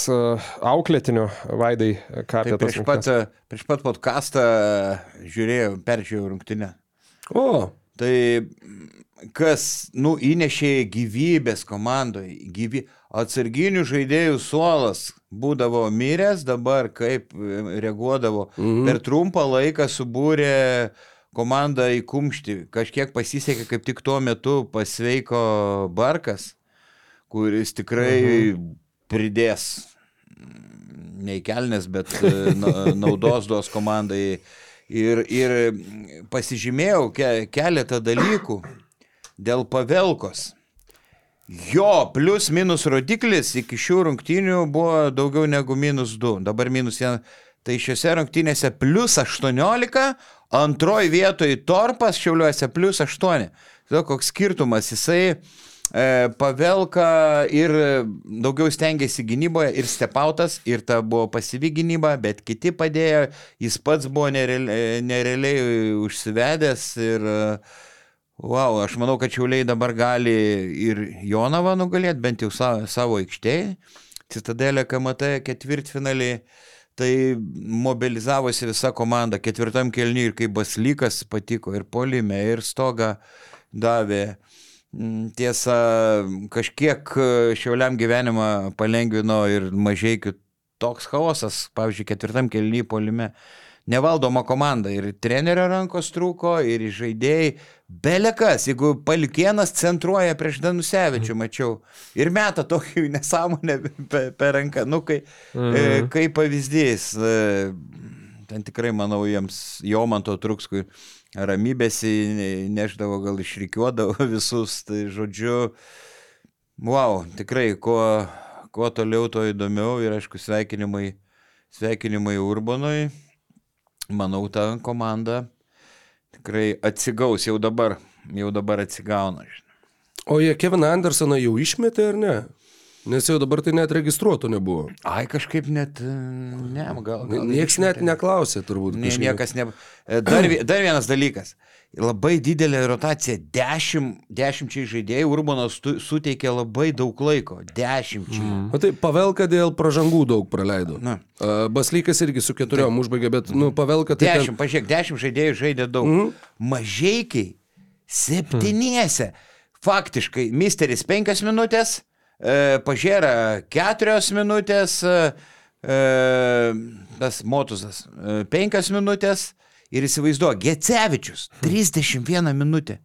auklėtiniu Vaidai, ką apie Taip, tas prieš pat, prieš pat podcastą žiūrėjau, peržiūrėjau rungtinę. O, Tai kas, nu, įnešė gyvybės komandoje, gyvy... atsarginių žaidėjų suolas būdavo miręs, dabar kaip e, reaguodavo. Mhm. Per trumpą laiką subūrė komandą į kumštį. Kažkiek pasisekė, kaip tik tuo metu pasveiko Barkas, kuris tikrai mhm. pridės mm, ne į kelnes, bet e, na- naudos duos komandai. Ir, ir pasižymėjau ke, keletą dalykų dėl pavelkos. Jo, plius minus rodiklis iki šių rungtynių buvo daugiau negu minus 2, dabar minus 1. Tai šiuose rungtynėse plus 18, antroji vietoje Torpas šiauliuose plus 8. Tai koks skirtumas, jisai e, pavelka ir daugiau stengiasi gynyboje ir stepautas, ir ta buvo pasyvi gynyba, bet kiti padėjo, jis pats buvo nerealiai, nerealiai užsivedęs ir e, Wow, aš manau, kad Šiauliai dabar gali ir Jonavą nugalėti, bent jau savo, savo aikštėje. Citadelė KMT ketvirtfinalį, tai mobilizavosi visa komanda ketvirtam kelniui ir kaip Baslykas patiko ir polime, ir stogą davė. Mm, Tiesa, kažkiek Šiauliam gyvenimą palengvino ir mažai toks chaosas, pavyzdžiui, ketvirtam kelniui polime nevaldoma komanda. Ir trenerio rankos trūko, ir žaidėjai. Belekas, jeigu Palikienas centruoja prieš Danusevičių, mačiau, ir meta tokį nesąmonę per, per ranką, nu, kai, e, kaip pavyzdys, e, ten tikrai, manau, jiems jo man to truks, kai ramybės neždavo, gal išrikiuodavo visus, tai žodžiu, wow, tikrai, kuo, kuo toliau, tuo įdomiau. Ir aišku, sveikinimai, sveikinimai Urbonui manau, ta komanda tikrai atsigaus jau dabar, jau dabar atsigauna. o jie Keviną Andersoną jau išmetė ar ne? Nes jau dabar tai net registruoto nebuvo. Ai, kažkaip net, e, ne, gal. gal Niekas net neklausė turbūt. Ne, kažkaip. niekas ne. E, Dar, dar vienas dalykas. Labai didelė rotacija. Dešimt, dešimčiai žaidėjų Urbanas tu- suteikė labai daug laiko. Dešimčiai. Mm. O tai Pavelka dėl pražangų daug praleido. Na. Baslykas irgi su keturiom užbaigė, bet, nu, Pavelka tai... ten- Dešimt, pažiūrėk, dešimt žaidėjų žaidė daug. Mm. Mažiekiai septyniese. Faktiškai, misteris penkias minutės, e, pažiūrė keturios minutės, e, e, tas motusas e, penkias minutės ir įsivaizduoju, Gecevičius 31 minutę.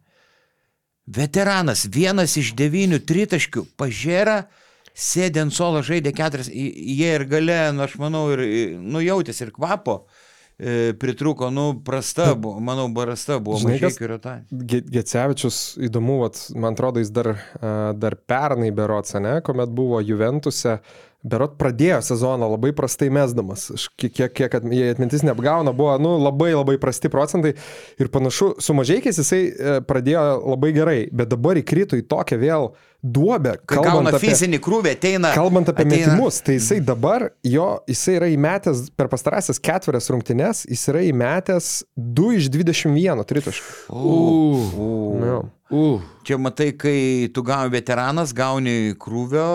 Veteranas, vienas iš devynių tritaškių, pažiūrė, sėdė ant suolo, žaidė keturias, i- jie ir gale, nu, aš manau, ir nujautės ir kvapo e, pritruko, nu, prasta buvo, manau, prasta buvo, Žinai, kas- mažai yra ta. Ge- Gecevičius įdomu, vat, man atrodo, jis dar, dar pernai berots, ne, kuomet buvo Juventuse, berot pradėjo sezoną labai prastai mesdamas. Kiek, kiek, kiek jei atmintis neapgauna, buvo nu, labai labai prasti procentai ir panašu, su mažiekiais jisai e, pradėjo labai gerai, bet dabar įkrito į tokią vėl duobę. Kai gauna fizinį krūvį, ateina. Kalbant apie ateina, metimus, tai jisai dabar, jo, jisai yra įmetęs per pastarąsias ketverias rungtynes, jis yra įmetęs 2 iš 21 tritaškų. U, Jo. Uh, Čia matai, kai tu gauni veteranas, gauni krūvio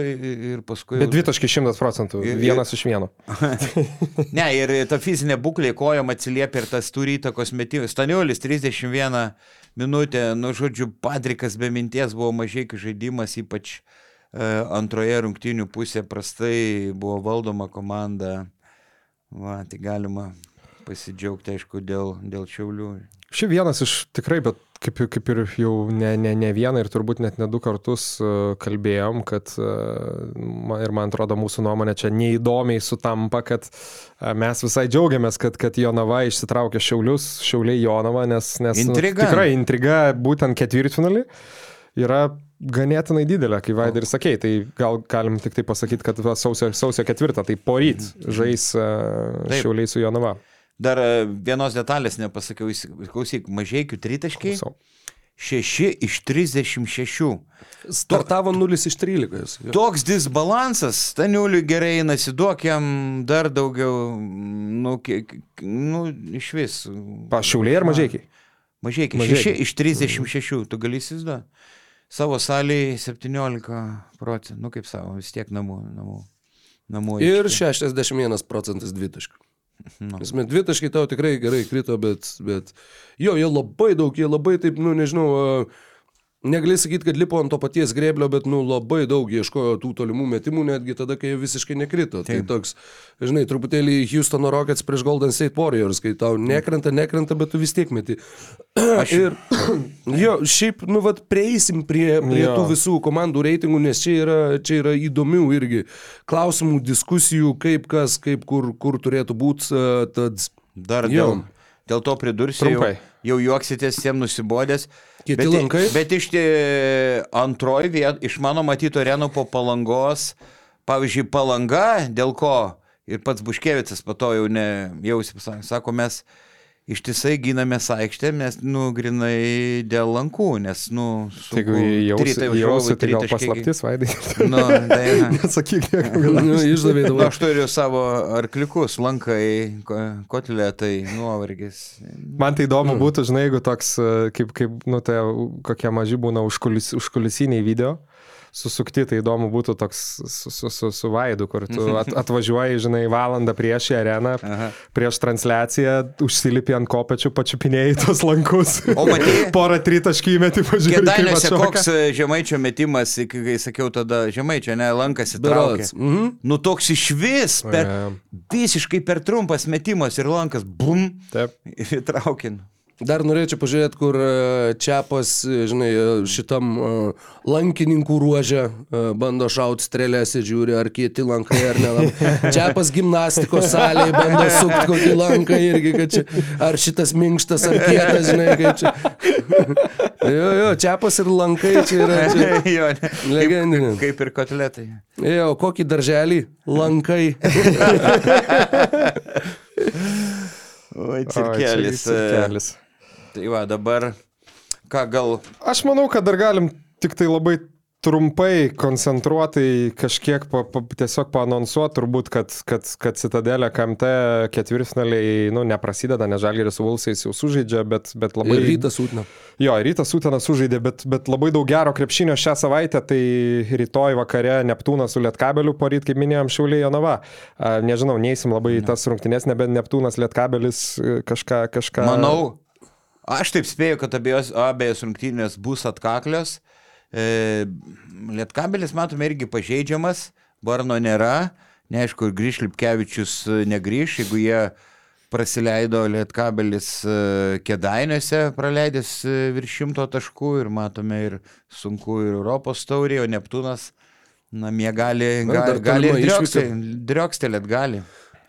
ir paskui... Bet dvitaškai šimtas procentų, Ir- ir- vienas iš vieno. Ne, ir ta fizinė būklė kojom atsiliepia ir tas turi įtakos metimui. Staniulis 31 minutę, nu žodžiu, Patrikas be minties buvo mažai žaidimas, ypač e, antroje rungtinių pusė prastai buvo valdoma komanda. Va, tai galima pasidžiaugti, aišku, dėl, dėl šiaulių. Ši vienas iš tikrai, bet kaip, kaip ir jau ne, ne, ne vieną ir turbūt net ne du kartus e, kalbėjom, kad e, ma- ir man atrodo mūsų nuomonė čia neįdomiai sutampa, kad e, mes visai džiaugiamės, kad, kad Jonava išsitraukė šiaulius, šiauliai Jonava, nes, nes nu, Intriga. tikrai intriga būtent ketvirtfinalį yra ganėtinai didelė, kai Vaidai ir sakei, tai gal galim tik tai pasakyti, kad sausio, sausio ketvirtą, tai poryt žais e, Taip. šiauliai su Jonava. Dar e, vienos detalės nepasakiau, klausyk, mažiekių tritaškiai. Klausau. 6 iš 36. startavo 0 iš 13. jis. Jo. Toks disbalansas, Staniuliui gerai einasi, duok jam dar daugiau, nu, kiek, nu iš vis. Pa, šiauliai ar mažiekiai? Mažiekiai, Mažeikiai. 6 iš 36, tu gali įsivaizduoti. Savo salėje 17 procentų, nu kaip savo, vis tiek namų. namų, namų Ir aikštė. 61 procentas dvitaškių. Nu. Esmė, dvitaškai tau tikrai gerai krito, bet, bet jo, jie labai daug, jie labai taip, nu nežinau, a, negali sakyti, kad lipo ant to paties greblio, bet, nu, labai daug ieškojo tų tolimų metimų, netgi tada, kai jie visiškai nekrito. Taip. Tai toks, žinai, truputėlį Houstono Rockets prieš Golden State Warriors, kai tau nekrenta, nekrenta, bet tu vis tiek meti. Aš... Ir, jo, šiaip, nu, vad, prieisim prie, prie Jo. tų visų komandų reitingų, nes čia yra, čia yra įdomių irgi klausimų, diskusijų, kaip kas, kaip kur, kur turėtų būti. Tad Dar dėl, dėl to pridursiu, jau, Trumpai. jau juoksitės visiems nusibodęs. Kiti bet, lankai? Bet iš tie antroji vieta, iš mano matyto arenų po palangos, pavyzdžiui, palanga, dėl ko ir pats Buškevicas po to jau ne, jausi pasakė, sako, mes ištisai ginamės aikštę, mes, nu, grinai dėl lankų, nes, nu, Tai jeigu jausi, jausi tai gal paslaptis, Vaidai. Nu, tai, Nesakyk, kiek nu, gal. išdavė Nu, dabar. aš turiu savo arkliukus, lankai, ko- kotletai, nuovargis. Man tai įdomu būtų, žinai, jeigu toks, e, kaip, kaip nu, tai kokie maži būna užkulis, užkulisiniai video. Susukti, tai įdomu būtų toks su, su, su, su Vaidu, kur tu at, atvažiuoji, žinai, valandą prieš į areną, Aha. prieš transliaciją, užsilipi ant kopečių, pačiupinėjai tos lankus. O matei- Porą tritaškį įmeti, pažiūrėjai. Kėdainiuose koks e, žemaičio metimas, kai sakiau tada žemaičio, ne, lankasi traukė. Berods. Mhm. Nu toks iš vis, per, Jo. visiškai per trumpas metimas ir lankas, bum, Taip. įtraukin. Dar norėčiau pažiūrėti, kur e, Čiapas, e, žinai, e, šitam lankininkų ruožė e, bando šauti strėlės ir žiūri, ar kieti lankai ar ne. Čiapas gimnastikos salėje bando sukti kokį lanką irgi, kad čia, ar šitas minkštas, ar kietas, žinai, kaip čia. Jo, jo, Čiapas ir lankai čia yra. Čia. jo. Legendinė. Kaip ir kotletai. Jo, kokį darželį? Lankai. Oi, Oi, cirkelis. e, cirkelis. Tai va, dabar, ką gal, Aš manau, kad dar galim tik tai labai trumpai, koncentruotai kažkiek pa, pa, tiesiog paanonsuoti, turbūt, kad, kad, kad Citadelė KMT ketvirtfinaliai, nu, neprasideda, nes Žalgeris su Vulsais jau sužaidžia, bet, bet labai... Ir rytas ūtina. Jo, rytas Utena sužaidė, bet, bet labai daug gero krepšinio šią savaitę, tai rytoj vakare Neptūnas su Lietkabeliu, poryt, kaip minėjom, Šiauliai Jonava. A, Nežinau, neįsim labai į tas rungtynės, nebent Neptūnas Lietkabelis e, kažką, kažką... manau, aš taip spėju, kad abiejos, abiejos rungtynės bus atkaklios. E, Lietkabelis, matome, irgi pažeidžiamas, Barno nėra, neaišku, ir grįž Lipkevičius e, negrįž, jeigu jie prasileido Lietkabelis e, Kedainiuose, praleidęs e, virš šimto taškų ir matome ir sunku ir Europos taurį, o Neptūnas namie gali, gali, gali išvyka. driokstelėt, gali.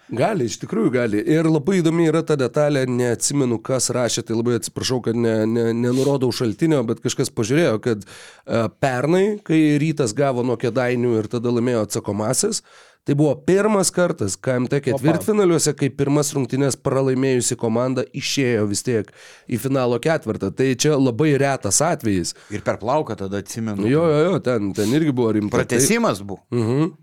Gali, iš tikrųjų gali. Ir labai įdomi yra ta detalė, neatsimenu, kas rašė, tai labai atsiprašau, kad ne, ne, nenurodau šaltinio, bet kažkas pažiūrėjo, kad uh, pernai, kai rytas gavo nuo kėdainių ir tada laimėjo atsakomasis, tai buvo pirmas kartas KMT ketvirtfinaliuose, kai pirmas rungtynės pralaimėjusi komanda išėjo vis tiek į finalo ketvirtą. Tai čia labai retas atvejis. Ir per plauką tada atsimenu. Jo, jo, jo, ten, ten irgi buvo rimta. Tai- Pratesimas buvo. Mhm.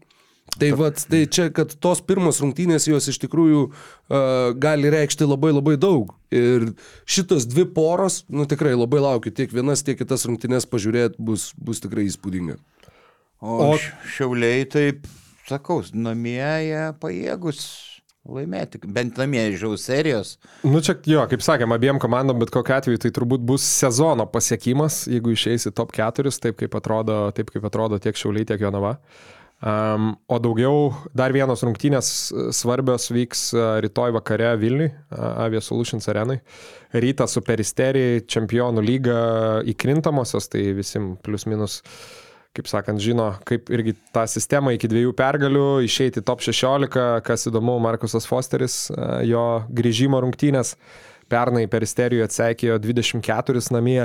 Tai, vat, tai čia, kad tos pirmos rungtynės jos iš tikrųjų uh, gali reikšti labai labai daug. Ir šitos dvi poros, nu tikrai labai laukiu, tiek vienas, tiek kitas rungtynės pažiūrėti bus, bus tikrai įspūdinga. O, o šiauliai taip, sakau, namie jie pajėgus laimėti, bent namie žiau serijos. Nu čia, jo, kaip sakėm, abiem komandom, bet kokiu atveju tai turbūt bus sezono pasiekimas, jeigu išeisi top 4, taip kaip atrodo, taip kaip atrodo tiek šiauliai, tiek Jonava. Um, o daugiau dar vienos rungtynės svarbios vyks rytoj vakare Vilniui, Avia Solutions arenai. Ryta su Peristerija, čempionų lyga įkrintamosios, tai visim plius minus kaip sakant, žino, kaip irgi tą sistemą iki dviejų pergalių išeiti top 16, kas įdomu, Markusas Fosteris, e, jo grįžimo rungtynės, pernai per isteriją atseikėjo 24 namie.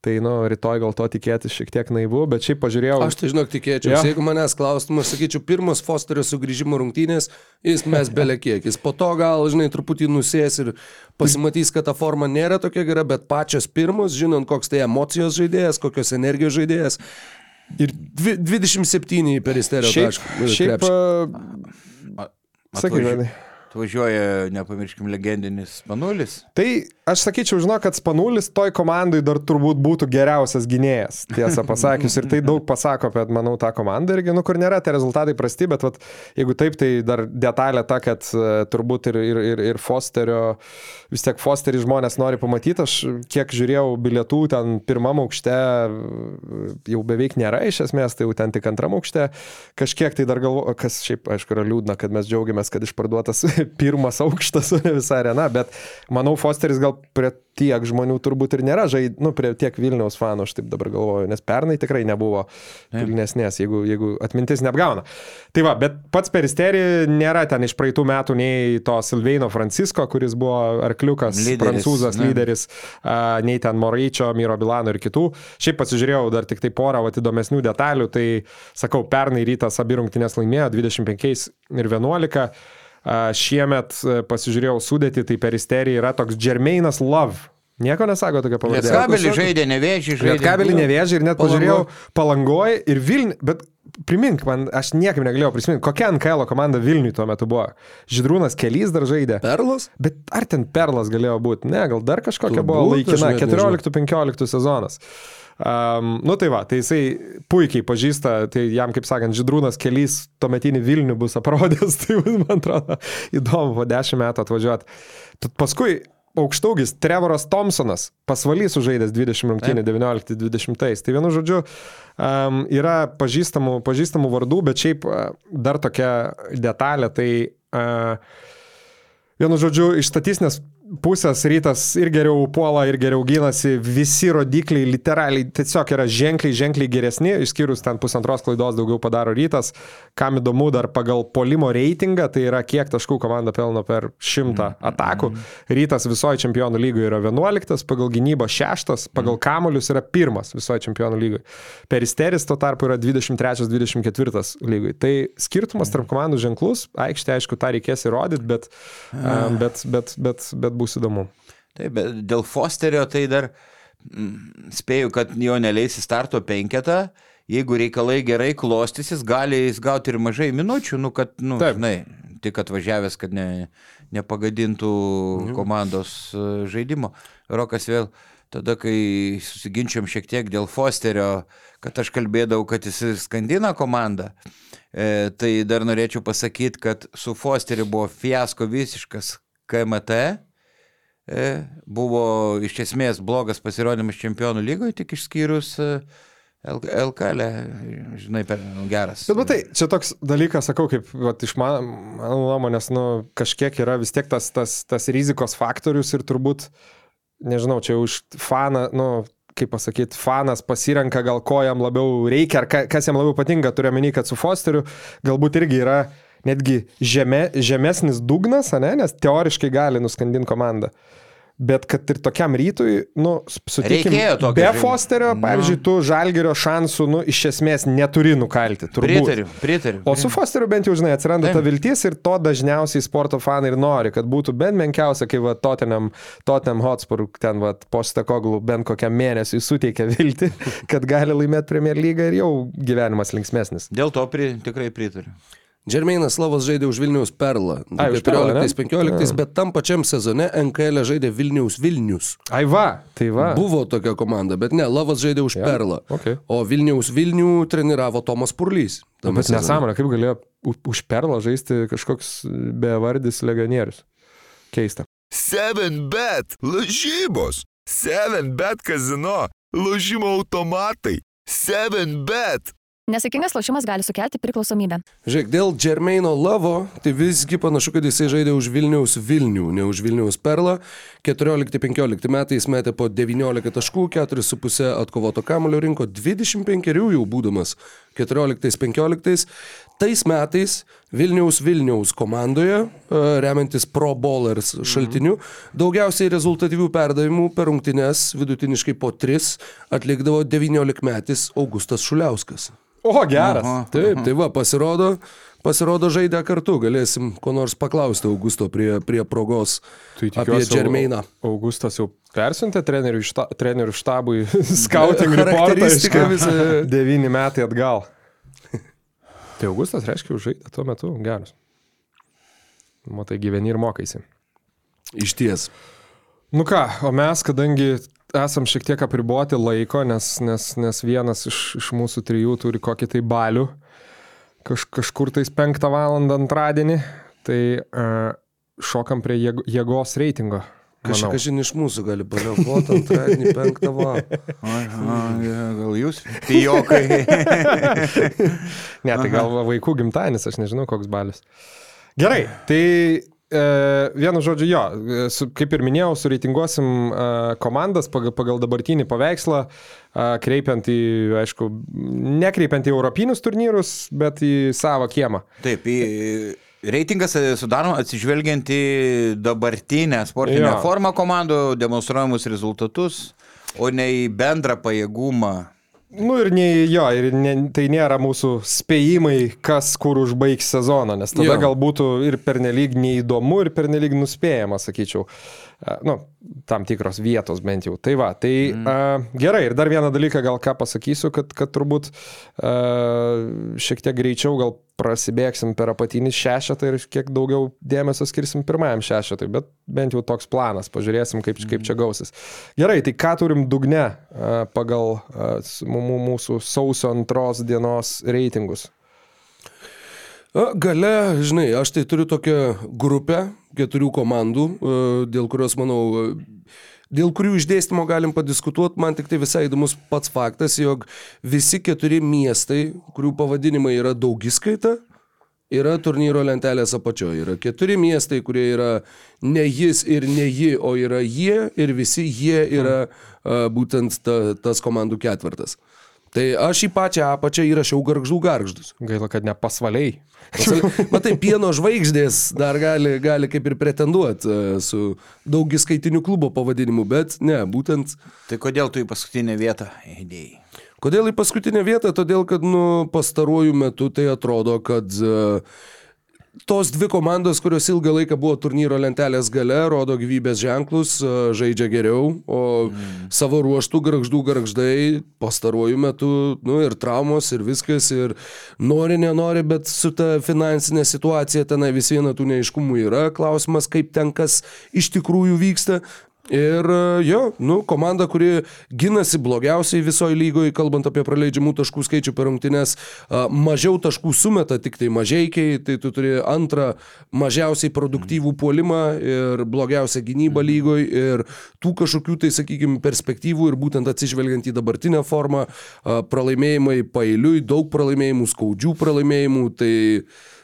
Tai, nu, rytoj gal to tikėtis šiek tiek naivu, bet šiaip pažiūrėjau. Aš tai žinok tikėčiau, ja. jeigu manęs klaustum, aš sakyčiau, pirmas Fosterio sugrįžimo rungtynės, jis mes belekiekis. Po to gal, žinai, truputį nusės ir pasimatys, kad ta forma nėra tokia gera, bet pačios pirmos, žinant, koks tai emocijos žaidėjas, kokios energijos žaidėjas, Ir dvi, 27 per isterijos tašką. Šiaip, šiaip sakai, Venai. Atvažiuoja, nepamirškim, legendinis Spanulis. Tai aš sakyčiau, žinau, kad Spanulis toj komandai dar turbūt būtų geriausias gynėjas, tiesą pasakius. Ir tai daug pasako apie, manau, tą komandą irgi, nu, kur nėra tie rezultatai prasti, bet vat, jeigu taip, tai dar detalė ta, kad uh, turbūt ir, ir, ir, ir Fosterio, vis tiek Fosterį žmonės nori pamatyti. Aš kiek žiūrėjau bilietų, ten pirmam aukšte jau beveik nėra iš esmės, tai jau ten tik antram aukšte. Kažkiek tai dar galvoju, kas šiaip, aišku, yra liūdna, kad mes džiaugiamės, kad išparduotas pirmas aukštas, o ne visa arena, bet manau, Fosteris gal prie tiek žmonių turbūt ir nėra, žaid, nu, prie tiek Vilniaus fanų, aš taip dabar galvoju, nes pernai tikrai nebuvo pilnesnės, jeigu, jeigu atmintis neapgauna. Tai va, bet pats Peristeri nėra ten iš praeitų metų nei to Silveino Francisko, kuris buvo arkliukas, lyderis, prancūzas, ne. lyderis, nei ten Moreičio, Miro Bilano ir kitų. Šiaip pasižiūrėjau dar tik tai porą vat, įdomesnių detalių, tai sakau, pernai rytas abi rungtynės laimėjo 25 ir 11. Šiemet e, pasižiūrėjau sudėti, tai peristerija yra toks Germainas Love. Nieko nesako tokia pavardė. Lietkabelį žaidė, nevėžį žaidė. Lietkabelį nevėžį ir net pažiūrėjau Palangoje ir Vilnių, bet primink man, aš niekaip negalėjau prisiminti, kokia NKL komanda Vilniui tuo metu buvo. Žydrūnas Kelys dar žaidė. Perlas? Bet ar ten Perlas galėjo būti? Ne, gal dar kažkokia Turbūt, buvo laikina, 14-15 sezonas. Um, nu tai va, tai jisai puikiai pažįsta, tai jam, kaip sakant, Židrūnas kelys tuometinį Vilnių bus aprodęs, tai man atrodo įdomu po dešimt metų atvažiuoti. Tad paskui aukštaugis Trevoras Thompsonas, pasvalys sužaidęs 20 rungtynį 19-20. Tai vienu žodžiu, um, yra pažįstamų, pažįstamų vardų, bet šiaip uh, dar tokia detalė, tai uh, vienu žodžiu, iš statistinės pusės rytas ir geriau puola, ir geriau gynasi, visi rodikliai literaliai tiesiog yra ženkliai, ženkliai geresni, išskyrus ten pusantros klaidos daugiau padaro rytas. Kam įdomu dar pagal polimo reitingą, tai yra kiek taškų komanda pelno per šimtą mm. atakų. Rytas visoje čempionų lygoje yra 11, pagal gynybą 6, pagal mm. kamolius yra pirmas visoje čempionų lygoje. Peristeris tuo tarpu yra 23-24 lygoje. Tai skirtumas tarp komandų ženklus, aikštė aišku, tą reikės įrodyti, bet, bet, bet, bet, bet bus įdomu. Taip, bet dėl Fosterio tai dar mm, spėju, kad jo neleis į starto penketą. Jeigu reikalai gerai klostysis, gali jis gauti ir mažai minučių, nu, kad, nu, Taip. žinai, tik atvažiavęs, kad ne, nepagadintų mhm. komandos e, žaidimo. Rokas vėl, tada, kai susiginčiam šiek tiek dėl Fosterio, kad aš kalbėdavau, kad jis skandina komandą, e, tai dar norėčiau pasakyti, kad su Fosteriu buvo fiasko visiškas KMT, buvo iš esmės blogas pasirodymas čempionų lygoje, tik išskyrus LKL, žinai, per geras. Bet matai, čia toks dalykas, sakau, kaip vat, iš man, mano nuomonės, nu, kažkiek yra vis tiek tas, tas, tas rizikos faktorius ir turbūt, nežinau, čia už faną, nu, kaip pasakyti, fanas pasirenka gal ko jam labiau reikia, ar kas jam labiau patinka, turiu menį, kad su Fosteriu galbūt irgi yra netgi žeme, žemesnis dugnas, ne, nes teoriškai gali nuskandinti komandą. Bet kad ir tokiam rytui, nu, sutikime, be. Fosterio, nu. pavyzdžiui, tu žalgerio šansų, nu, iš esmės neturi nukalti. Turbūt. Pritariu, pritariu. O su Fosteriu bent jau, žinai, atsiranda Taip. ta viltis ir to dažniausiai sporto fanai ir nori, kad būtų bent menkiausia, kai va, Tottenham, Tottenham Hotspur, ten va, postakoglų bent kokiam mėnesiui suteikia viltį, kad gali laimėti Premier lygą ir jau gyvenimas linksmėsnis. Dėl to pri, tikrai pritariu. Žermeinas Lavas žaidė už Vilniaus Perlą. Ai, už Perlą, ne? 14-15, bet tam pačiam sezone NKL žaidė Vilniaus Vilnius. Ai va, tai va. Buvo tokia komanda, bet ne, Lavas žaidė už Jo, Perlą. okei. O Vilniaus Vilnių treniravo Tomas Purlys. tame Bet nesąmonė, kaip galėjo už perlą žaisti kažkoks bevardis legionierius. Keista. 7bet lažybos. 7bet kazino. Lošimo automatai. 7bet. Nesėkmingas lošimas gali sukelti priklausomybę. Žiūrėk, dėl Džermeino Lavo, tai visgi panašu, kad jisai žaidė už Vilniaus Vilnių, ne už Vilniaus Perlą. 14-15 metais metė po 19 taškų, 4,5 atkovoto kamulio rinko, 25 jau būdamas 14-15. Tais metais Vilniaus Vilniaus komandoje, e, remiantis Pro Bowlers šaltiniu, daugiausiai rezultatyvių perdavimų per rungtynes vidutiniškai po 3 atlikdavo 19 metis Augustas Šuliauskas. O, geras. Aha. Taip, tai va, pasirodo, pasirodo žaidę kartu, galėsim ko nors paklausti Augusto prie, prie progos Tai apie tikiuosi, Džermeiną. Augustas jau persintė trenerių, šta, trenerių štabui scouting reportą. Reiškia, visą. Devyni metai atgal. Tai Augustas, reiškia, žaidė tuo metu geras. Matai, gyveni ir mokaisi. Iš ties. Nu ką, o mes, kadangi esam šiek tiek apriboti laiko, nes, nes, nes vienas iš, iš mūsų trijų turi kokį tai balių kaž, kažkur tais penktą valandą antradienį, tai uh, šokam prie jėg, jėgos reitingo. Kažkas žin iš mūsų gali paliaupoti antradienį penktą valandą. Aha, ja, gal jūs? Pijokai. Ne, tai gal vaikų gimtadienis, aš nežinau, koks balius. Gerai, tai e, vienu žodžiu, jo, e, su, kaip ir minėjau, sureitinguosim e, komandas pagal, pagal dabartinį paveikslą, e, kreipiant į, aišku, nekreipiant į europinius turnyrus, bet į savo kiemą. Taip, į- reitingas e, sudaro atsižvelgiant į dabartinę sportinę Jo. formą komandų, demonstruojamus rezultatus, o ne į bendrą pajėgumą. Nu ir nei, jo, ir ne, tai nėra mūsų spėjimai, kas kur užbaigs sezoną, nes tada Jo. gal būtų ir pernelyg neįdomu, ir pernelyg nuspėjama, sakyčiau. Nu, tam tikros vietos bent jau. Tai va, tai mm. uh, gerai. Ir dar vieną dalyką gal ką pasakysiu, kad, kad turbūt uh, šiek tiek greičiau gal prasibėgsim per apatinį šešetą ir kiek daugiau dėmesio skirsim pirmajam šešetui, bet bent jau toks planas, pažiūrėsim, kaip, kaip čia gausis. Gerai, tai ką turim dugne pagal mūsų sausio antros dienos reitingus? Gale, žinai, aš tai turiu tokią grupę keturių komandų, dėl kurios, manau, dėl kurių išdėstymo galim padiskutuoti. Man tik tai visai įdomus pats faktas, jog visi keturi miestai, kurių pavadinimai yra daugiskaita, yra turnyro lentelės apačioje. Yra keturi miestai, kurie yra ne jis ir ne ji, o yra jie ir visi jie yra a, būtent ta, tas komandų ketvirtas. Tai aš į pačią apačią įrašiau garždų garždus. Gaila, kad ne pasvaliai. Matai, pieno žvaigždės dar gali, gali kaip ir pretenduoti e, su daugiskaitiniu klubo pavadinimu, bet ne, būtent Tai kodėl tu į paskutinę vietą įdėjai? Kodėl į paskutinę vietą? Todėl, kad nu, pastaruoju metu tai atrodo, kad uh, tos dvi komandos, kurios ilgą laiką buvo turnyro lentelės gale, rodo gyvybės ženklus, uh, žaidžia geriau, o mm. savo ruoštų garždų garždai pastaruoju metu, nu ir traumos, ir viskas, ir nori, nenori, bet su ta finansinė situacija tenai vis viena tų neiškumų yra. Klausimas, kaip ten kas iš tikrųjų vyksta. Ir e, jo, nu, komanda, kuri ginasi blogiausiai visoje lygoje, kalbant apie praleidžiamų taškų skaičių per rungtynes, a, mažiau taškų sumeta tik tai mažiekiai, tai tu turi antrą mažiausiai produktyvų puolimą ir blogiausią gynybą lygoje ir tų kažkokių tai, sakykime, perspektyvų ir būtent atsižvelgiant į dabartinę formą, a, pralaimėjimai pailiui, daug pralaimėjimų, skaudžių pralaimėjimų, tai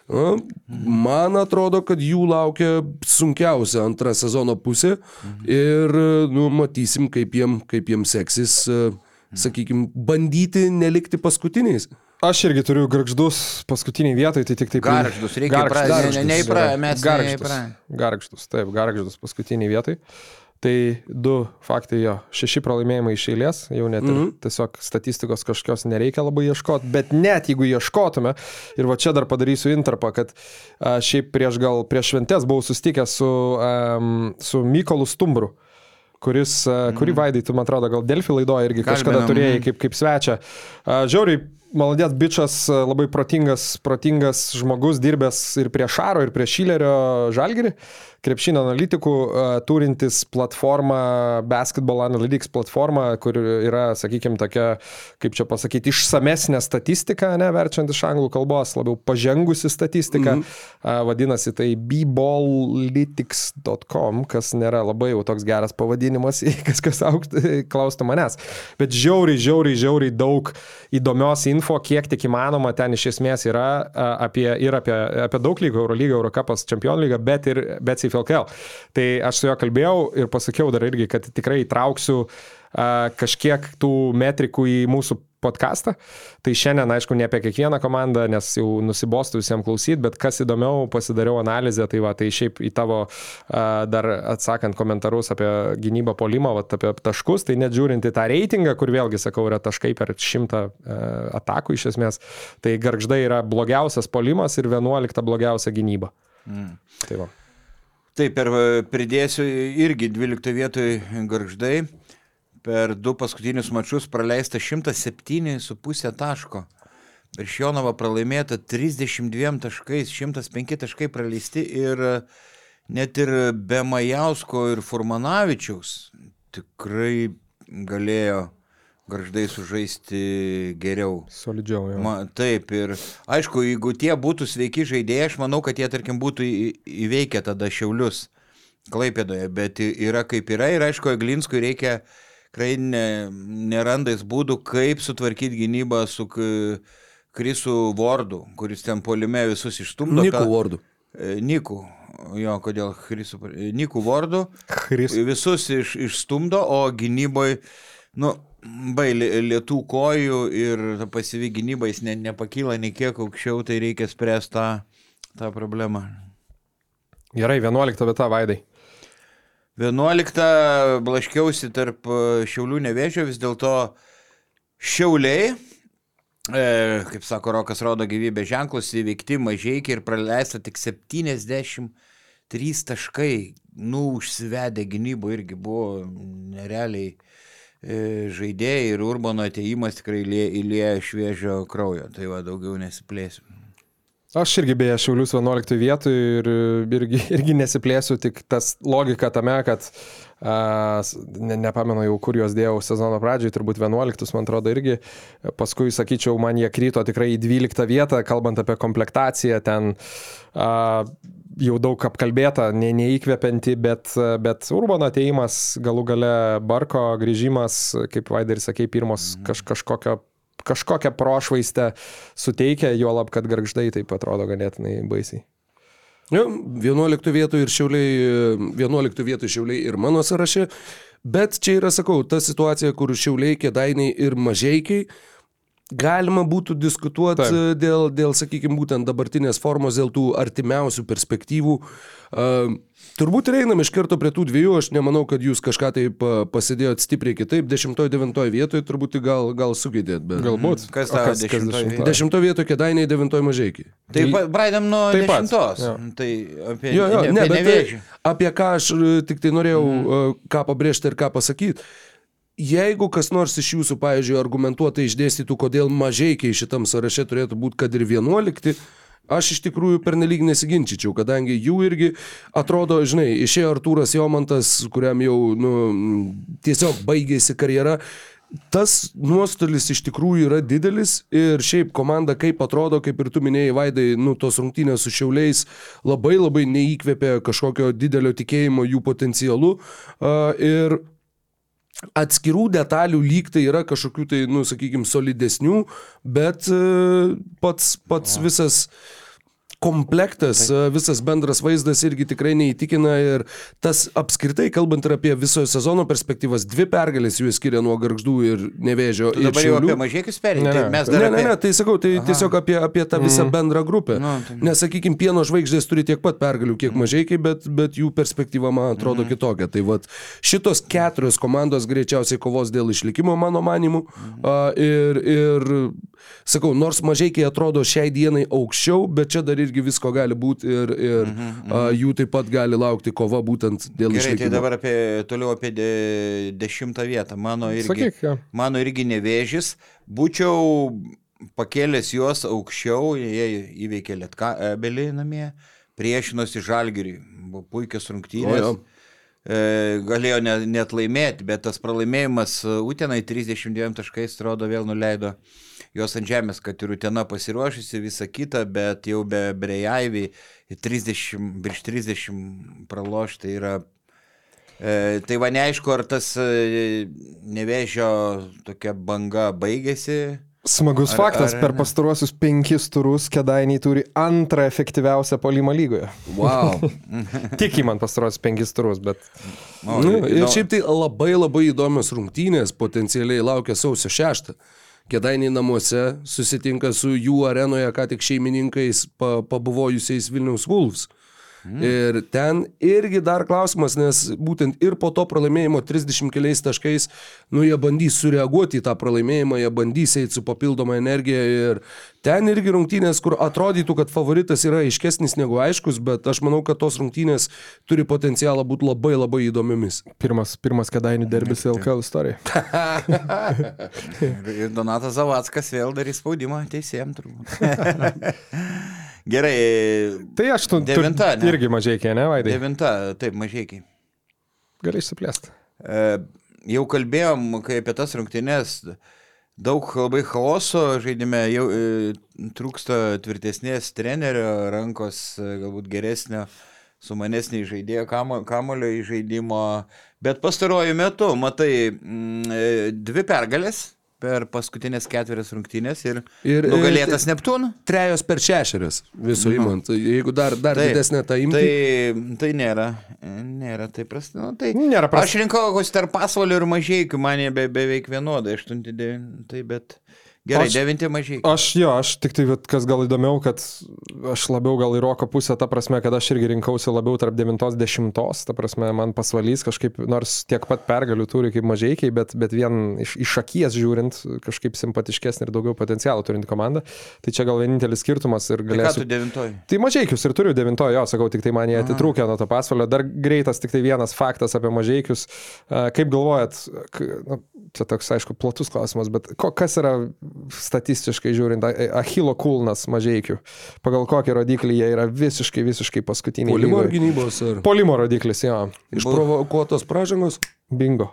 Na, man atrodo, kad jų laukia sunkiausia antra sezono pusė ir nu, matysim, kaip jiem, kaip jiem seksis, sakykime, bandyti nelikti paskutiniais. Aš irgi turiu garždus paskutiniai vietoj, tai tik taip. Garždus, reikia pra- ne- ne- neįpra- mes garždus. neįpra- Garždus, taip, garždus paskutiniai vietoj. Tai du faktai jo, šeši pralaimėjimai iš eilės, jau net mm -hmm. tiesiog statistikos kažkokios nereikia labai ieškoti, bet net jeigu ieškotume, ir va čia dar padarysiu interpą, kad a, šiaip prieš gal prieš šventės buvau sustikęs su, um, su Mykolu Stumbru kuris, mm. kurį vaidai, tu man atrodo, gal Delfi laidoje irgi kažkada Kalbinam, turėjai mhm. kaip, kaip svečią. A, Žiauriai Maladėt bičias, labai protingas, protingas žmogus, dirbęs ir prie Šaro, ir prie Šilerio Žalgirį, krepšinio analitikų, turintis platformą, Basketball Analytics platformą, kur yra, sakykime, tokia, kaip čia pasakyti, išsamesnė statistika, ne, verčiant iš anglų kalbos, labiau pažengusi statistika, mm -hmm. vadinasi tai bballytics.com, kas nėra labai jau toks geras pavadinimas, kas kas aukt, klaustų manęs. Bet žiauriai, žiauriai, žiauriai daug įdomios info, kiek tik įmanoma ten iš esmės yra apie, ir apie, apie daug lygų, Eurolygą, Eurocapas, Čempionų lygą, bet ir bet CFL LKL. Tai aš su juo kalbėjau ir pasakiau dar irgi, kad tikrai įtrauksiu uh, kažkiek tų metrikų į mūsų podcastą. Tai šiandien, aišku, ne apie kiekvieną komandą, nes jau nusibostų visiems klausyti, bet kas įdomiau, pasidariau analizę, tai va, tai šiaip į tavo, dar atsakant komentarus apie gynybą polimą, va, apie taškus, tai net žiūrint į tą reitingą, kur vėlgi, sakau, yra taškai per šimtą atakų iš esmės, tai garždai yra blogiausias polimas ir vienuolikta blogiausia gynyba. Mm. Tai va. Taip, per, pridėsiu irgi 12 vietoj garždai. Per du paskutinius mačius praleista 107,5 taško. Prieš Jonavą pralaimėta 32 taškais, 105 taškai praleisti ir net ir be Majausko ir Furmanavičiaus tikrai galėjo garždai sužaisti geriau. Solidžiau, jau. Ma, taip, ir aišku, jeigu tie būtų sveiki žaidėjai, aš manau, kad jie, tarkim, būtų įveikę tada šiaulius Klaipėdoje, bet yra kaip yra ir aišku, Glinskui reikia, tikrai ne, nerandais būdų, kaip sutvarkyti gynybą su Krisu Vordu, kuris ten polime visus išstumdo. Nikų Vordu. E, Nikų, jo, kodėl Chrisų, Nikų Vordu. Chris. Visus iš, išstumdo, o gynyboje, nu, bai lietų kojų ir pasyvi gynyba jis ne, nepakyla nei kiek aukščiau, tai reikia spręsti tą, tą problemą. Gerai, 11 vieta Vaidai. 11 blaškiausi tarp e, Šiaulių nevėžio, vis dėlto Šiauliai, e, kaip sako Rokas, rodo gyvybės ženklus, įveikti mažai ir praleista tik 73 taškai, nu, užsivedę gynybų irgi buvo nerealiai žaidėjai ir Urbano ateimas tikrai įlėja šviežio kraujo, tai va daugiau nesiplėsiu. Aš irgi beje Šiaulius 11 vietoj ir irgi, irgi nesiplėsiu, tik tas logika tame, kad a, ne, nepamenu jau, kur juos dėjau sezono pradžioj, turbūt 11, man atrodo, irgi. Paskui, sakyčiau, man jie kryto tikrai į 12 vietą, kalbant apie komplektaciją, ten a, jau daug apkalbėta, ne, neįkvepianti, bet, bet Urbano ateimas, galų gale Barko grįžimas, kaip Vaidai ir sakė, pirmos mhm. kaž, kažkokio kažkokią prošvaistę suteikia, juolab, kad garždai taip atrodo ganėtinai baisiai. Ja, 11 vietų ir šiauliai, 11 vietų šiauliai ir mano sąraše, bet čia yra, sakau, ta situacija, kur šiauliai, kėdainiai ir mažiekiai galima būtų diskutuoti Taip. dėl, dėl, sakykime, būtent dabartinės formos, dėl tų artimiausių perspektyvų. Uh, turbūt ir einam iš karto prie tų dviejų, aš nemanau, kad jūs kažką taip pasidėjot stipriai kitaip, 10-9 vietoje turbūt gal, gal sugėdėt, bet... Galbūt. Kas ta 10 vietoje? 10 vietoje kėdainiai, 9 mažiekiai. Tai braidam nuo 10. Tai apie, jo, jo, apie, ne, apie nevėžį. Tai, apie ką aš e, tik tai norėjau mhm. ką pabrėžti ir ką pasakyti. Jeigu kas nors iš jūsų, pavyzdžiui, argumentuotai išdėstytų, kodėl mažiekiai šitam sąraše turėtų būti kad ir 11, aš iš tikrųjų pernelyg nesiginčičiau, kadangi jų irgi atrodo, žinai, išėjo Artūras Jomantas, kuriam jau nu, tiesiog baigėsi karjera. Tas nuostolis iš tikrųjų yra didelis ir šiaip komanda, kaip atrodo, kaip ir tu minėjai, Vaidai, nu, tos rungtynės su šiauliais labai labai neįkvėpė kažkokio didelio tikėjimo jų potencialu. Uh, ir atskirų detalių lyg tai yra kažkokių tai, nu, sakykime, solidesnių, bet e, pats, pats visas komplektas, visas bendras vaizdas irgi tikrai neįtikina ir tas apskritai, kalbant ir apie viso sezono perspektyvas, dvi pergalės jų skiria nuo garždų ir nevėžio. Tu dabar jau apie mažiekius perėjai, ne, ne. Tai ne, ne, ne, tai sakau, tai Aha. tiesiog apie, apie tą visą mm. bendrą grupę. Nu, tai... Nes, sakykime, pieno žvaigždės turi tiek pat pergalių, kiek mm. mažiekiai, bet, bet jų perspektyva man atrodo mm. kitokia. Tai vad, šitos keturios komandos greičiausiai kovos dėl išlikimo, mano manimu. Mm. Uh, ir, ir, sakau, nors mažiekiai atrodo šiai dienai aukščiau, bet čia dar irgi visko gali būti ir, ir mm -hmm. a, jų taip pat gali laukti kova būtent dėl Gerai, išlikimo. tai dabar apie, toliau apie de, dešimtą vietą. Mano irgi, Sakyk, ja. mano irgi nevėžys. Būčiau pakėlęs juos aukščiau, jie įveikė Lietkabelį namie, priešinosi Žalgiriui. Buvo puikios rungtynės. O jo. E, galėjo net, net laimėti, bet tas pralaimėjimas Utenai 32 taškais, atrodo, vėl nuleido juos ant žemės, kad ir Utena pasiruošusi visą kitą, bet jau be Brejaivi 30, virš 30 pralošti tai yra E, tai va neaišku, ar tas e, nevėžio tokia banga baigėsi. Smagus Ar- faktas, ar per ne? pastaruosius penkis turus Kedainiai turi antrą efektyviausią polimą lygoje. Wow. Tik įman pastaruosius penkis turus, bet O, Nu, ir įdomu. šiaip tai labai labai įdomios rungtynės potencialiai laukia sausio 6. Kedainiai namuose susitinka su jų arenoje ką tik šeimininkais pa, pabuvojusiais Vilniaus Wolves. Mm. Ir ten irgi dar klausimas, nes būtent ir po to pralaimėjimo 30 keliais taškais, nu jie bandys sureaguoti į tą pralaimėjimą, jie bandys eiti su papildoma energija ir ten irgi rungtynės, kur atrodytų, kad favoritas yra aiškesnis negu aiškus, bet aš manau, kad tos rungtynės turi potencialą būti labai labai įdomiomis. pirmas, pirmas Kedainių derbis LKL istorijoje. Ir, Donatas Zavackas vėl darys spaudimą teisėjim turbūt. Gerai, Tai aš tu, tu Devinta, ne? irgi mažai ne, Vaidai? devinta, taip, mažiekiai. Gali išsiplėsti. E, jau kalbėjom, kai apie tas rungtynės, daug labai chaoso žaidime, jau e, trūksta tvirtesnės trenerio rankos, e, galbūt geresnio, sumanesnį žaidėjo kamo, kamulio įžaidimo, bet pastaruoju metu, matai, mm, e, dvi pergalės per paskutinės ketverias rungtynės ir, Ir, ir nugalėtas Neptūn. Trejos per šešerias visų Nu. įmant. Jeigu dar, dar Taip, didesnė ta imti. Tai, tai nėra, nėra taip prasta. Nu, tai, Nėra prasta. Aš rinkau kokius tarp pasvalio ir mažiekių, man jie be, beveik vienodai, 8-9, tai bet gerai, Aš- 9 mažiekių. Aš jo, aš tik tai, kas gal įdomiau, kad aš labiau gal į roko pusę, ta prasme, kad aš irgi rinkausi labiau tarp 9-10, ta prasme, man pasvalys kažkaip, nors tiek pat pergalių turi kaip mažiekiai, bet, bet vien iš, iš akies žiūrint, kažkaip simpatiškesnė ir daugiau potencialų turinti komanda. Tai čia gal vienintelis skirtumas ir Tai ką galėsiu... tu devintoji? Tai mažiekius ir turiu devintojo, jo, sakau, tik tai man jie atitrūkė nuo to pasvalio. Dar greitas tik tai vienas faktas apie mažiekius. Kaip galvojat, k- nu, čia toks, aišku, platus klausimas, bet ko, kas yra statistiškai žiūrint, Achilo kulnas mažiekių? Pagal kokį rodiklį jie yra visiškai, visiškai paskutiniai. Polimo ar gynybos ar Polimo rodiklis, jo. išprovokuotos pražangos. Bingo.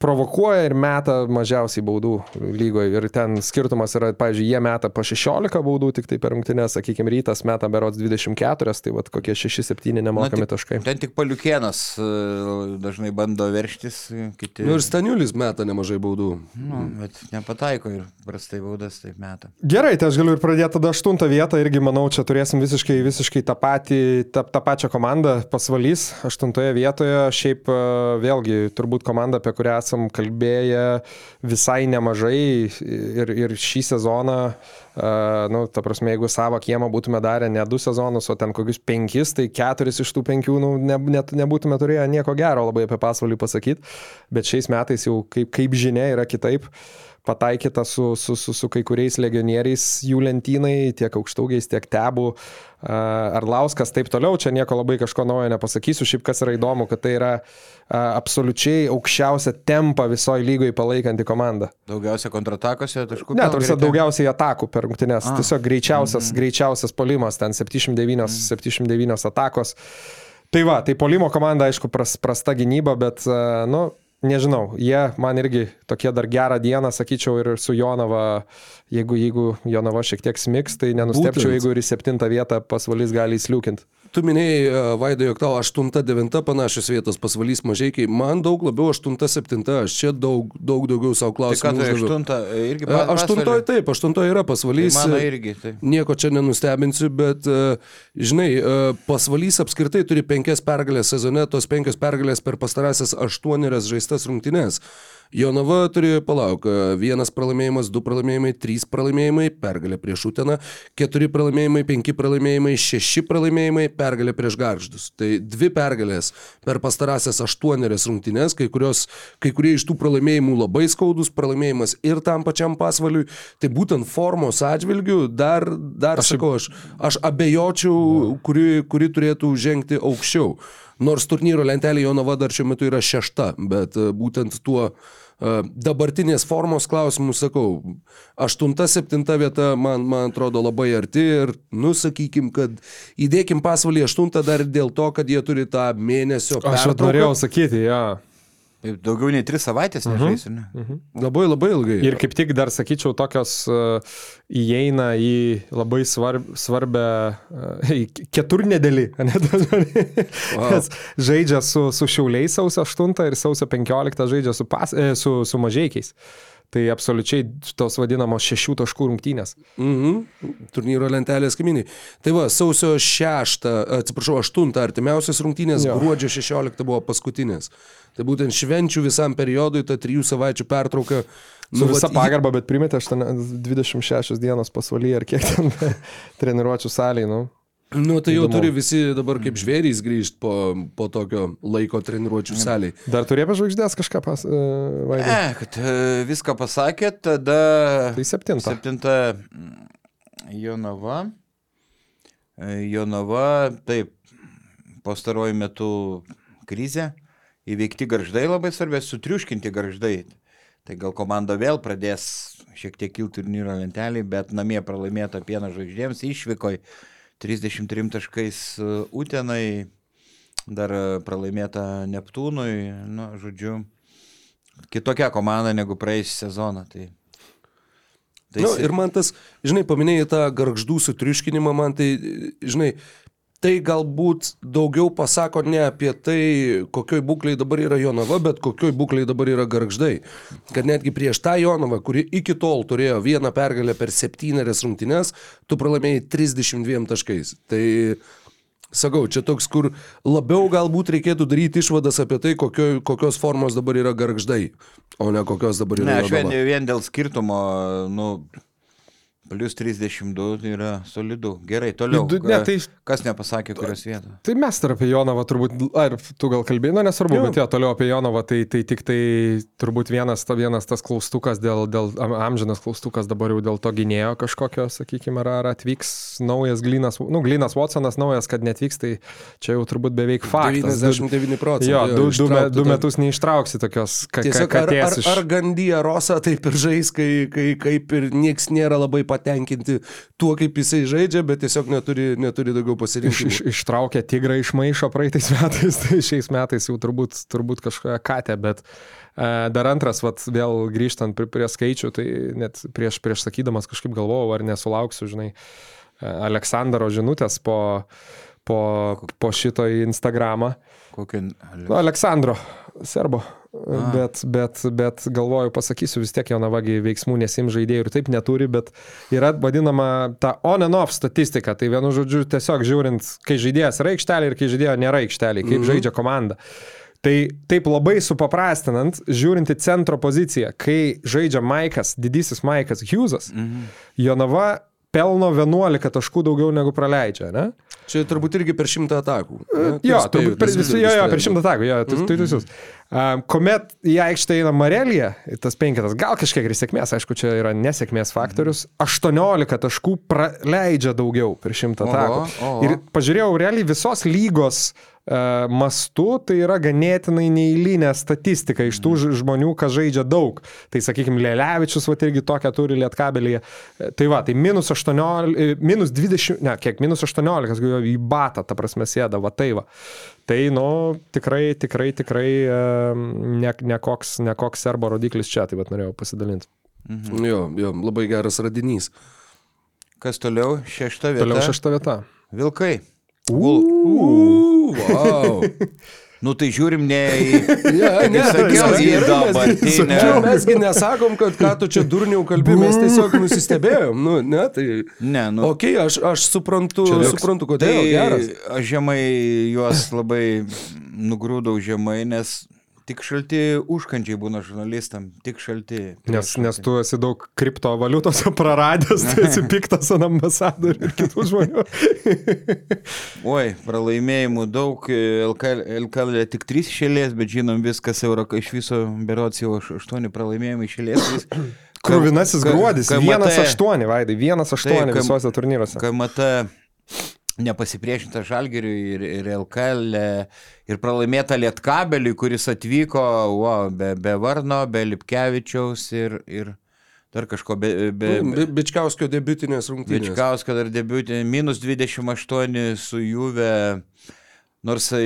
Provokuoja ir meta mažiausiai baudų lygoje. Ir ten skirtumas yra, pavyzdžiui, jie meta po 16 baudų tik tai per rungtynės, sakykime, rytas meta berots 24, tai vad kokie 6-7 nemokami tik- taškai. Ten tik paliukienas e, dažnai bando verštis, e, kiti. Nu ir Staniulis meta nemažai baudų. nu, bet nepataiko ir prastai baudas taip meta. Gerai, tai aš galiu ir pradėti tada aštuntą vietą, irgi manau, čia turėsim visiškai, visiškai tą, patį, tą, tą pačią komandą, pasvalys aštuntoje vietoje, šiaip e, vėlgi turbūt komanda, apie kurią esam kalbėję visai nemažai ir, ir šį sezoną, nu, ta prasme, jeigu savo kiemą būtume darę ne du sezonus, o ten kokius penkis, tai keturis iš tų penkių, nu, ne, net nebūtume turėję nieko gero labai apie pasvalį pasakyti, bet šiais metais jau kaip, kaip žinia yra kitaip pataikyta su, su, su, su kai kuriais legionieriais jų lentynai, tiek aukštaugiais, tiek tebų. Arlauskas, taip toliau, čia nieko labai kažko naujo nepasakysiu, šiaip kas yra įdomu, kad tai yra absoliučiai aukščiausia tempa visoji lygoje palaikanti komanda. Daugiausia kontratakose taškų. Ne, tarsi daugiausiai atakų per rungtynės. A. Tiesiog greičiausias, mm -hmm. greičiausias polimas, ten 79, mm. 79 atakos. Tai va, tai polimo komanda, aišku, pras, prasta gynyba, bet, nu, nežinau, jie man irgi tokie dar gerą dieną, sakyčiau, ir su Jonava, jeigu, jeigu Jonava šiek tiek smiks, tai nenustepčiau, Būtent. jeigu ir į septintą vietą pasvalys gali įsliūkinti. Tu minėjai, e, Vaidai, jog tau 8-9 panašios vietos pasvalys mažai, man daug labiau 8-7, aš čia daug, daug daugiau savo Tai ką klausimų. tu uždaviau. aštuntą irgi E, Aštuntoji taip, aštuntoji yra pasvalys. Tai mano irgi. Tai. Nieko čia nenustebinsiu, bet, e, žinai, pasvalys apskritai turi penkias pergalės sezone, tos penkios pergalės per pastarąsias aštuonerias žaistas rungtynes. Jonava turi, palauk, vienas pralaimėjimas, du pralaimėjimai, trys pralaimėjimai, pergalė prieš Uteną, keturi pralaimėjimai, penki pralaimėjimai, šeši pralaimėjimai, pergalė prieš Garždus. Tai dvi pergalės per pastarąsias aštuonerias rungtynes, kai, kurios, kai kurie iš tų pralaimėjimų labai skaudus, pralaimėjimas ir tam pačiam pasvaliui, tai būtent formos atžvilgių dar, dar aš sakau, aš, aš abejočiau, kuri, kuri turėtų žengti aukščiau. Nors turnyro lentelė Jonava dar šiuo metu yra šešta, bet būtent tuo e, dabartinės formos klausimų sakau, aštunta, septinta vieta man, man atrodo labai arti ir, nu, sakykim, kad įdėkim pasvalį aštuntą dar dėl to, kad jie turi tą mėnesio Aš jau norėjau sakyti, jo. Taip, Daugiau nei tris savaitės nežaisiu, ne? Labai labai ilgai. Ir kaip tik dar sakyčiau, tokios uh, įeina į labai svarb, svarbę uh, keturnedėlį. Nes žaidžia su, su Šiauliais sausio 8 ir sausio 15 žaidžia su, pas, e, su, su mažiekiais. Tai absoliučiai tos vadinamos šešių taškų rungtynės. Mhm. Turnyro lentelės kaimynai. Tai va, sausio 6, atsiprašau, 8 artimiausias rungtynės, Jo. gruodžio 16 buvo paskutinės. Tai būtent švenčių visam periodui, ta trijų savaičių pertrauka. Su nu, visa vat, pagarba, bet primetė 8 26 dienos pasvalyje ar kiek ten treniruočių saliai, nu. Nu, tai jau Įdomu. turi visi dabar kaip žvėrys grįžti po, po tokio laiko treniruočių saliai. Dar turėjo apie žvaigždės kažką pas... Uh. Ne, kad e, viską pasakėt, tada... Tai septinta. Septinta mm, Jonava. E, Jonava, taip, pastaruoju metu krizė. Įveikti garždai labai svarbės, sutriuškinti garždai. Tai gal komanda vėl pradės šiek tiek kilti turnyro lentelį, bet namie pralaimėta pieno žvaigždėms, išvykoj 33 taškais e, Utenai, dar e, pralaimėta Neptūnui, nu, žodžiu, kitokia komanda negu praėjusią sezoną. Tai, tai Nu, ir man tas, žinai, paminėjai tą garždų sutriuškinimą, man tai, žinai, tai galbūt daugiau pasako ne apie tai, kokioj būklėje dabar yra Jonava, bet kokioj būklėje dabar yra garždai. Kad netgi prieš tą Jonavą, kuri iki tol turėjo vieną pergalę per septynerias rungtynes, tu pralaimėjai 32 taškais. Tai Sakau, čia toks, kur labiau galbūt reikėtų daryti išvadas apie tai, kokio, kokios formos dabar yra garždai, o ne kokios dabar yra. Ne, aš vien, vien dėl skirtumo, nu, plus 32 yra solidu. Gerai, toliau. Du- ne, tai- Kas nepasakė, kurios vietą? Tai mes apie Jonavą turbūt, ar tu gal kalbėjai, nesvarbu, Jo. bet jo, toliau apie Jonavą, tai, tai tik tai turbūt vienas, ta, vienas tas klaustukas dėl, dėl am- amžinas klaustukas dabar jau dėl to gynėjo kažkokio, sakykime, ar, ar atvyks naujas Glynas, nu, Glynas Watsonas naujas, kad netvyks, tai čia jau turbūt beveik faktas. 99 procentų. Jo, du, du, me, du metus neištrauksi tokios ka, ka, Tiesiog ar, katės ar, iš... ar Gandyja Rosa taip ir žais, kai, kai kaip ir nieks nėra labai patenkinti tuo, kaip jisai žaidžia, bet tiesiog neturi, neturi daugiau Iš, pasirinkimų. iš, ištraukė tigrą iš maišo praeitais metais, tai šiais metais jau turbūt, turbūt kažkokią katę, bet e, dar antras, vat, vėl grįžtant prie, prie skaičių, tai net prieš, prieš sakydamas kažkaip galvojau, ar nesulauksiu, žinai, e, Aleksandro žinutės po, po, po šito į Instagramą. Kokio... Nu, Aleksandro, serbo. Bet, bet, bet galvoju, pasakysiu, vis tiek Jonavagi veiksmų nesim žaidėjų ir taip neturi, bet yra vadinama ta on and off statistika. Tai vienu žodžiu, tiesiog žiūrint, kai žaidėjas yra aikštelė ir kai žaidėjo nėra aikštelė, kaip mm -hmm. žaidžia komanda. Tai taip labai supaprastinant, žiūrint į centro poziciją, kai žaidžia Maikas, didysis Maikas Hughesas, mm -hmm. Jonava pelno 11 taškų daugiau negu praleidžia, ne? Čia turbūt irgi per šimtą atakų. ne? Jo, Tai turbūt per, tas vis, jo, jo, per šimtą takų, jo, tu, tu teisus. Um, kuomet į aikštę eina Marelija, tas penketas, gal kažkiek ir sėkmės, aišku, čia yra nesėkmės faktorius, 18 taškų praleidžia daugiau per šimtą Oho, takų. oho. Ir pažiūrėjau, realiai visos lygos uh, mastu tai yra ganėtinai neįlinė statistika iš tų ž- žmonių, kas žaidžia daug. Tai sakykime, Lelevičius, va irgi tokią turi lietkabelėje. E, Tai va, tai minus 18, e, minus 20, ne, kiek, minus 18, kai jau į batą, ta prasme, sėda, va tai va. Tai, nu, tikrai, tikrai, tikrai em, ne, ne, koks, ne koks serbo rodiklis čia, tai bet norėjau pasidalinti. Jo, jo, labai geras radinys. Kas toliau? Šešta vieta. Toliau šešta vieta. Vilkai. Uuu, wow. Nu tai žiūrim ne į... Ja, ne, Sakiau, mes- į dabartinę. Mesgi nesakom, kad ką tu čia durniau kalbė, mes tiesiog nusistebėjom. Nu, ne, tai... Ne, nu. Ok, aš, aš suprantu, suprantu, kodėl. Tai Geras. aš žemai juos labai nugrūdau žemai, nes tik šalti užkandžiai būna žurnalistam, tik šalti. Nes, nes tu esi daug kriptovaliutos praradęs, tu esi piktas ant ambasadorių ir kitų žmonių. Oi, pralaimėjimų daug, LKL, LKL tik 3 išėlės, bet žinom viskas euro, iš viso berots jau 8 pralaimėjimai išėlės. Krūvinasis gruodis, KMT vienas aštuoni, vaidai, vienas aštuoni Taip, kam- visuose turnyruose. KMT nepasipriešinta Žalgiriui ir, ir LKL ir pralaimėta Lietkabeliui, kuris atvyko o, be, be Varno, be Lipkevičiaus ir, ir dar kažko be... be, Nu, be Bi- Bičkauskio debiutinės rungtynės. Bičkausko dar debiutė, minus 28 su Juve, nors tai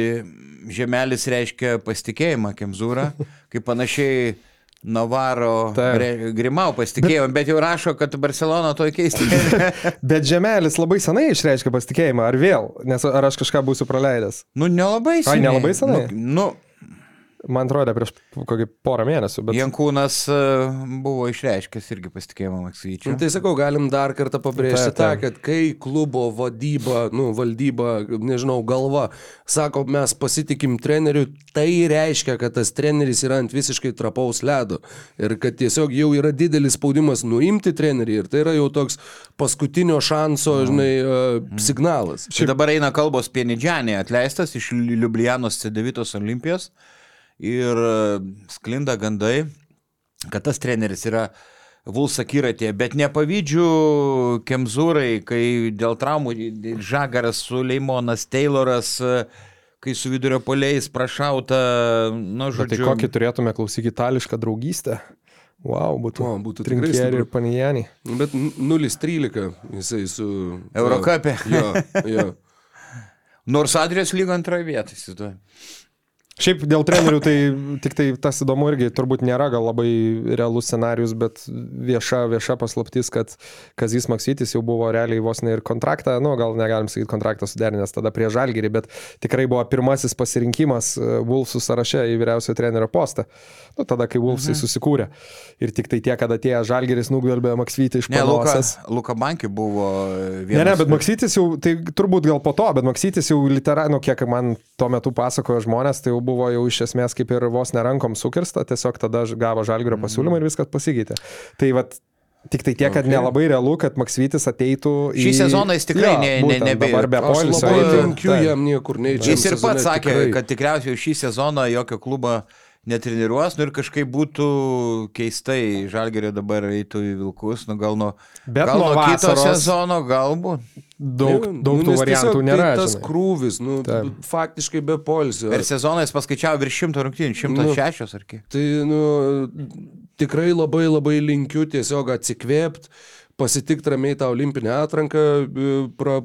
žemelis reiškia pasitikėjimą Kemzūrą, kaip panašiai Navaro Taip. re- Grimau pasitikėjimą, bet jau rašo, kad Barcelona to keisti. Bet Žemelis labai senai išreiškė pasitikėjimą, ar vėl? Nes ar aš kažką būsiu praleidęs? nu, nelabai Ai, nelabai senai? Nu, nu Man atrodo, prieš kokį porą mėnesių. Bet... Jankūnas e, buvo išreiškęs irgi pasitikėjimą Maksyčiu. Nu, tai sakau, galim dar kartą pabrėžti tą, kad kai klubo vadyba, nu, valdyba, nežinau, galva, sako, mes pasitikim treneriu, tai reiškia, kad tas treneris yra ant visiškai trapaus ledo. Ir kad tiesiog jau yra didelis spaudimas nuimti trenerį. Ir tai yra jau toks paskutinio šanso, žinai, uh, signalas. Čia dabar eina kalbos Pienidžianė atleistas iš Liublianos C9 Olimpijos ir e, sklinda gandai, kad tas treneris yra Vulsa Kiratė, bet nepavydžiu Kemzūrai, kai dėl traumų Žagaras, Suleimonas, Tayloras, e, kai su vidurio poliais prašauta, nu, Bet tai žodžiu. kokį turėtume klausyti itališką draugystę? Wow, būtų. O, būtų tikrai Trinkieri ir Panijanį. Bet 0-13 jisai su... Eurocape. Jo, jo. Nors Adrijos lygo antroje vietoje, įsivaizduoju. Šiaip dėl trenerių tai tik tai tas įdomu irgi turbūt nėra gal labai realus scenarius, bet vieša, vieša paslaptis, kad Kazis Maksytis jau buvo realiai vos ne ir kontraktą, nu gal negalim sakyti kontraktą suderinęs tada prie Žalgirį, bet tikrai buvo pirmasis pasirinkimas Vulfsų sąraše į vyriausiojo trenerio postą. Nu, tada, kai Vulfsai mhm. susikūrė. Ir tik tai tie, kad atėjo Žalgiris, nugvelbė Maksytį iš Ne, Luka, panosės. Luka Banki buvo vienas. Ne, ne, bet Maksytis jau, tai turbūt gal po to, bet Maksytis jau literai, nu kiek man tuo metu pasakojo žmonės, tai jau buvo jau iš esmės kaip ir vos nerankom sukirsta, tiesiog tada gavo žalgerio pasiūlymą ir viskas pasikeitė. Tai vad, tik tai tiek, kad Okay. nelabai realu, kad Maksytis ateitų į... Šį sezoną jis tikrai ne- ne- būtent nebe- Dabar be Aš poilsio. labai eitų. linkiu jam niekur neįdžiu. Jis ir pats sakė, kad tikriausiai šį sezoną jokio klubo netreniruos, nu ir kažkaip būtų keistai, Žalgerio dabar eitų į Vilkus, nu gal nuo, Bet gal nuo nuo kito sezono galbūt. Daug, daug tų variantų nėra. Tai tas žinai. krūvis, nu, Taip. faktiškai be polsio. Per sezoną jis paskaičiavo virš šimto rungtynių, šimtas šešios ar kiek. Tai, nu, tikrai labai labai linkiu tiesiog atsikvėpti, pasitikti ramiai tą olimpinę atranką, e, pra,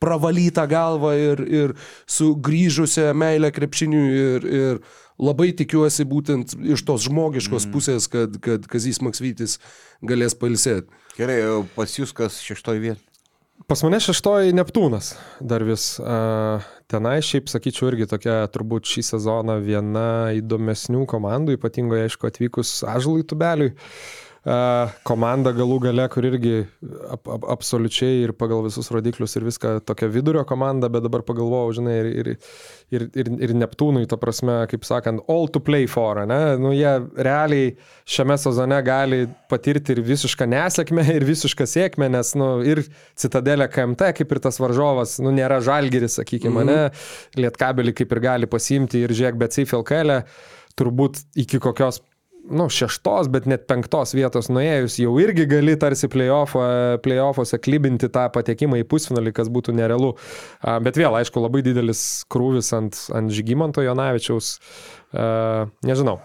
pravalytą galvą ir, ir su grįžusią meilę krepšiniui ir, ir labai tikiuosi būtent iš tos žmogiškos mm. pusės, kad, kad Kazys Maksvytis galės palsėti. Gerai, pas jūs kas šeštoji vieta. Pas mane šeštoji Neptūnas dar vis. Tenai šiaip sakyčiau irgi tokia turbūt šį sezoną viena įdomesnių komandų, ypatingai aišku atvykus Ažlui Tubeliui. Komanda galų gale, kur irgi ap, ap, absoliučiai ir pagal visus rodiklius ir viską tokia vidurio komanda, bet dabar pagalvojau, žinai, ir, ir, ir, ir, ir Neptūnui, ta prasme, kaip sakant, all to play for, ne? Nu, jie realiai šiame sezone gali patirti ir visišką nesėkmę, ir visišką sėkmę, nes, nu, ir Citadelė KMT, kaip ir tas varžovas, nu, nėra žalgeris, sakykime, mm -hmm. ne? Lietkabelį kaip ir gali pasimti ir žiūrėk, bet Seifilkelė turbūt iki kokios nu, šeštos, bet net penktos vietos nuėjus, jau irgi gali tarsi playoffo- playoffuose klibinti tą patekimą į pusfinalį, kas būtų nerealu. A, Bet vėl, aišku, labai didelis krūvis ant, ant Žygimanto Jonavičiaus. A, Nežinau,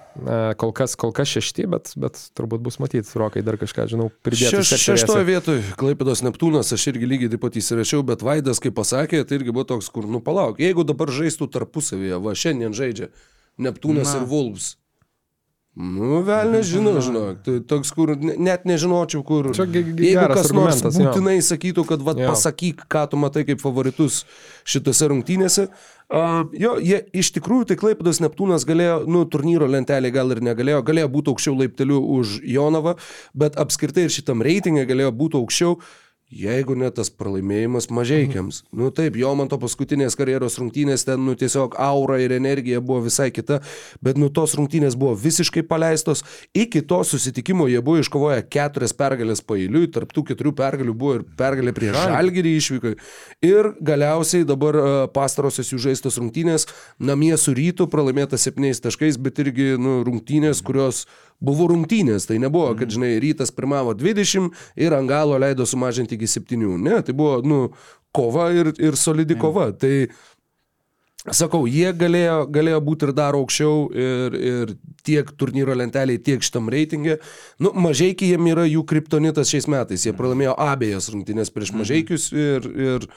kol kas, kol kas šešti, bet, bet turbūt bus matyti, Rokai dar kažką, žinau, pridėti. Šeš, šeštoje vietoje Klaipėdos Neptūnas, aš irgi lygiai taip pat įsirašiau, bet Vaidas, kaip pasakė, tai irgi buvo toks, kur, nu palauk, jeigu dabar žaistų tarpusavėje, va šiandien žaidžia Neptūnas Na. ir Vulfs. Nu, vėl nežinau, žinok, tai toks, kur ne- net nežinočiau, kur. Čia Jeigu kas nors būtinai sakytų, kad va, Jo. pasakyk, ką tu matai kaip favoritus šitose rungtynėse. Uh, jo, jie iš tikrųjų, tai Klaipėdos Neptūnas galėjo, nu, turnyro lentelė gal ir negalėjo, galėjo būti aukščiau laipteliu už Jonavą, bet apskritai ir šitam reitingė galėjo būti aukščiau. Jeigu net tas pralaimėjimas mažiekiams. Mhm. Nu taip, jo man to paskutinės karjeros rungtynės ten, nu tiesiog aura ir energija buvo visai kita, bet nu tos rungtynės buvo visiškai paleistos. Iki to susitikimo jie buvo iškovoję keturias pergalės pailiui, tarptų keturių pergalių buvo ir pergalė prieš Žalgirį išvykai. Ir galiausiai dabar e, pastarosios jų žaistos rungtynės namie su rytu pralaimėta septyniais taškais, bet irgi nu, rungtynės, kurios buvo rungtynės, tai nebuvo, kad, žinai, rytas pirmavo 20 ir ant galo leido sumažinti iki 7. Ne, tai buvo, nu, kova ir, ir solidi kova. Tai Sakau, jie galėjo, galėjo būti ir dar aukščiau ir, ir tiek turnyro lenteliai, tiek šitam reitingė. Nu, mažiekiai jiem yra jų kriptonitas šiais metais. Jie pralaimėjo abejas rungtynės prieš mažiekius ir, ir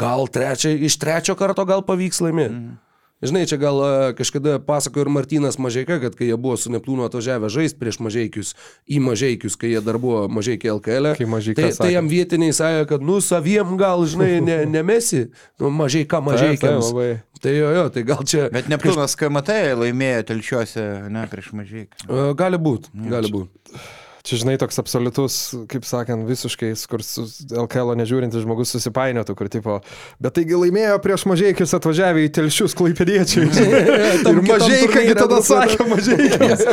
gal trečia, iš trečio karto gal pavyks laimėti. Mhm. Žinai, čia gal e, kažkada pasakojo ir Martinas Mažeika, kad kai jie buvo su Neptūnu atvažiavę žaisti prieš mažiekius, į mažiekius, kai jie dar buvo mažiekiai LKL, Mažeika tai, tai jam vietiniai sakė, kad nu saviem gal, žinai, ne, nemesi, nu mažeika Taip, mažiekiams. labai. Tai jo, jo, tai gal čia... Bet Neptūnas KMT laimėjo telšiuose, ne, prieš mažai. E, Gali būti, gali būti. Čia, žinai, toks absoliutus, kaip sakant, visiškai, kur su LKL nežiūrintis žmogus susipainiotų, kur tipo, bet taigi laimėjo prieš mažiekius atvažiavę į telšius klaipėdiečiai. ir mažai, turnyre tada sakė mažiekius.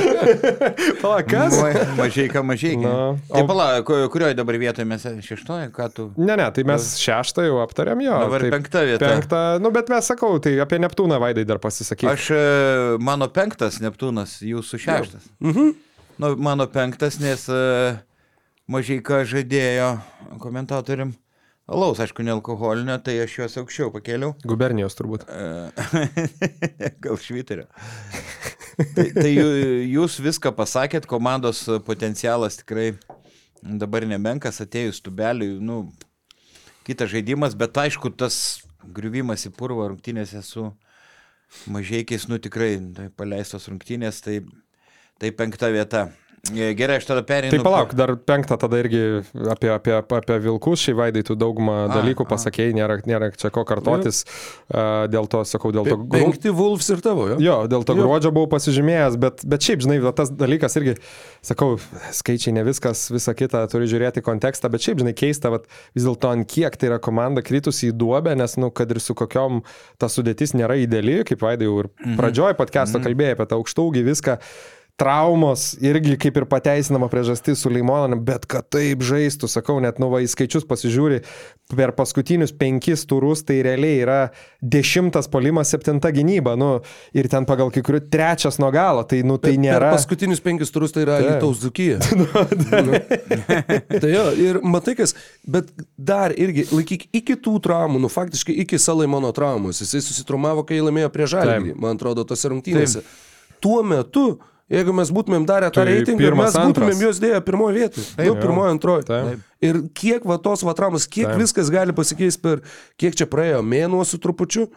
Pala, kas? Mažai ką mažai. Tai o- pala, ku- kurioje dabar vietoje mes šeštoje, ką tu? Ne, ne, tai mes šeštą jau aptarėm jo. Dabar tai penkta vieta. Penkta, nu bet mes sakau, tai apie Neptūną vaidai dar pasisakyk. Aš, e, mano penktas Neptūnas, jūsų šeštas. Mhm. Nu, mano penktas, nes uh, mažai ką žadėjo komentatoriam. Alaus, aišku, nealkoholinio, tai aš juos aukščiau pakėliau. Gubernijos turbūt. E, Gal šviterio. tai, tai jū- jūs viską pasakėt, komandos potencialas tikrai dabar nemenkas, atėjus tubeliui, nu, kitas žaidimas, bet aišku, tas griuvimas į purvą rungtynėse su mažiekiais, nu tikrai, tai paleistos rungtynės, tai, tai penkta vieta. E, Gerai, aš tada perėjau. Tai palauk, dar penktą tada irgi apie, apie, apie vilkus, šiai vaidai tu daugumą A, dalykų pasakėjai, nėra, nėra čia ko kartotis. A, Dėl to, sakau, dėl to... Pe- Penkti Wolfs ir tavo, jo? Jo, dėl to Jo. gruodžio buvau pasižymėjęs, bet, bet šiaip, žinai, tas dalykas irgi, sakau, skaičiai ne viskas, visa kita, turi žiūrėti kontekstą, bet šiaip, žinai, keista, vat, vis dėlto ant kiek tai yra komanda kritusi į duobę, nes, nu, kad ir su kokiom ta sudėtis nėra ideali, kaip Vaidai jau ir pradžioj podcast'o kalbėjai apie tą aukštaugį viską. Traumos irgi kaip ir pateisinama priežastis su Leimonom, bet kad taip žaistų, sakau, net nu va į skaičius pasižiūri, per paskutinius penkis turus tai realiai yra dešimtas polimas, septinta gynyba, nu ir ten pagal kai kurių trečias nuo galo, tai nu tai Per nėra. paskutinius penkis turus tai yra Taip. Lietuvos Dzukija. tai jo, ir matai kas, bet dar irgi, laikyk, iki tų traumų, nu faktiškai iki Salaimono traumos, jisai susitraumavo, kai laimėjo prie Žalgirį, man atrodo, tose rungtynėse. Tuo metu, jeigu mes būtumėm darę tą Tai reitingą, pirmas, mes būtumėm antras. juos dėję pirmoje vietoje. Nu, pirmoje, antroje. Ir kiek va tos va traumos, kiek Taip. viskas gali pasikeisti per, kiek čia praėjo mėnuo su trupučiu.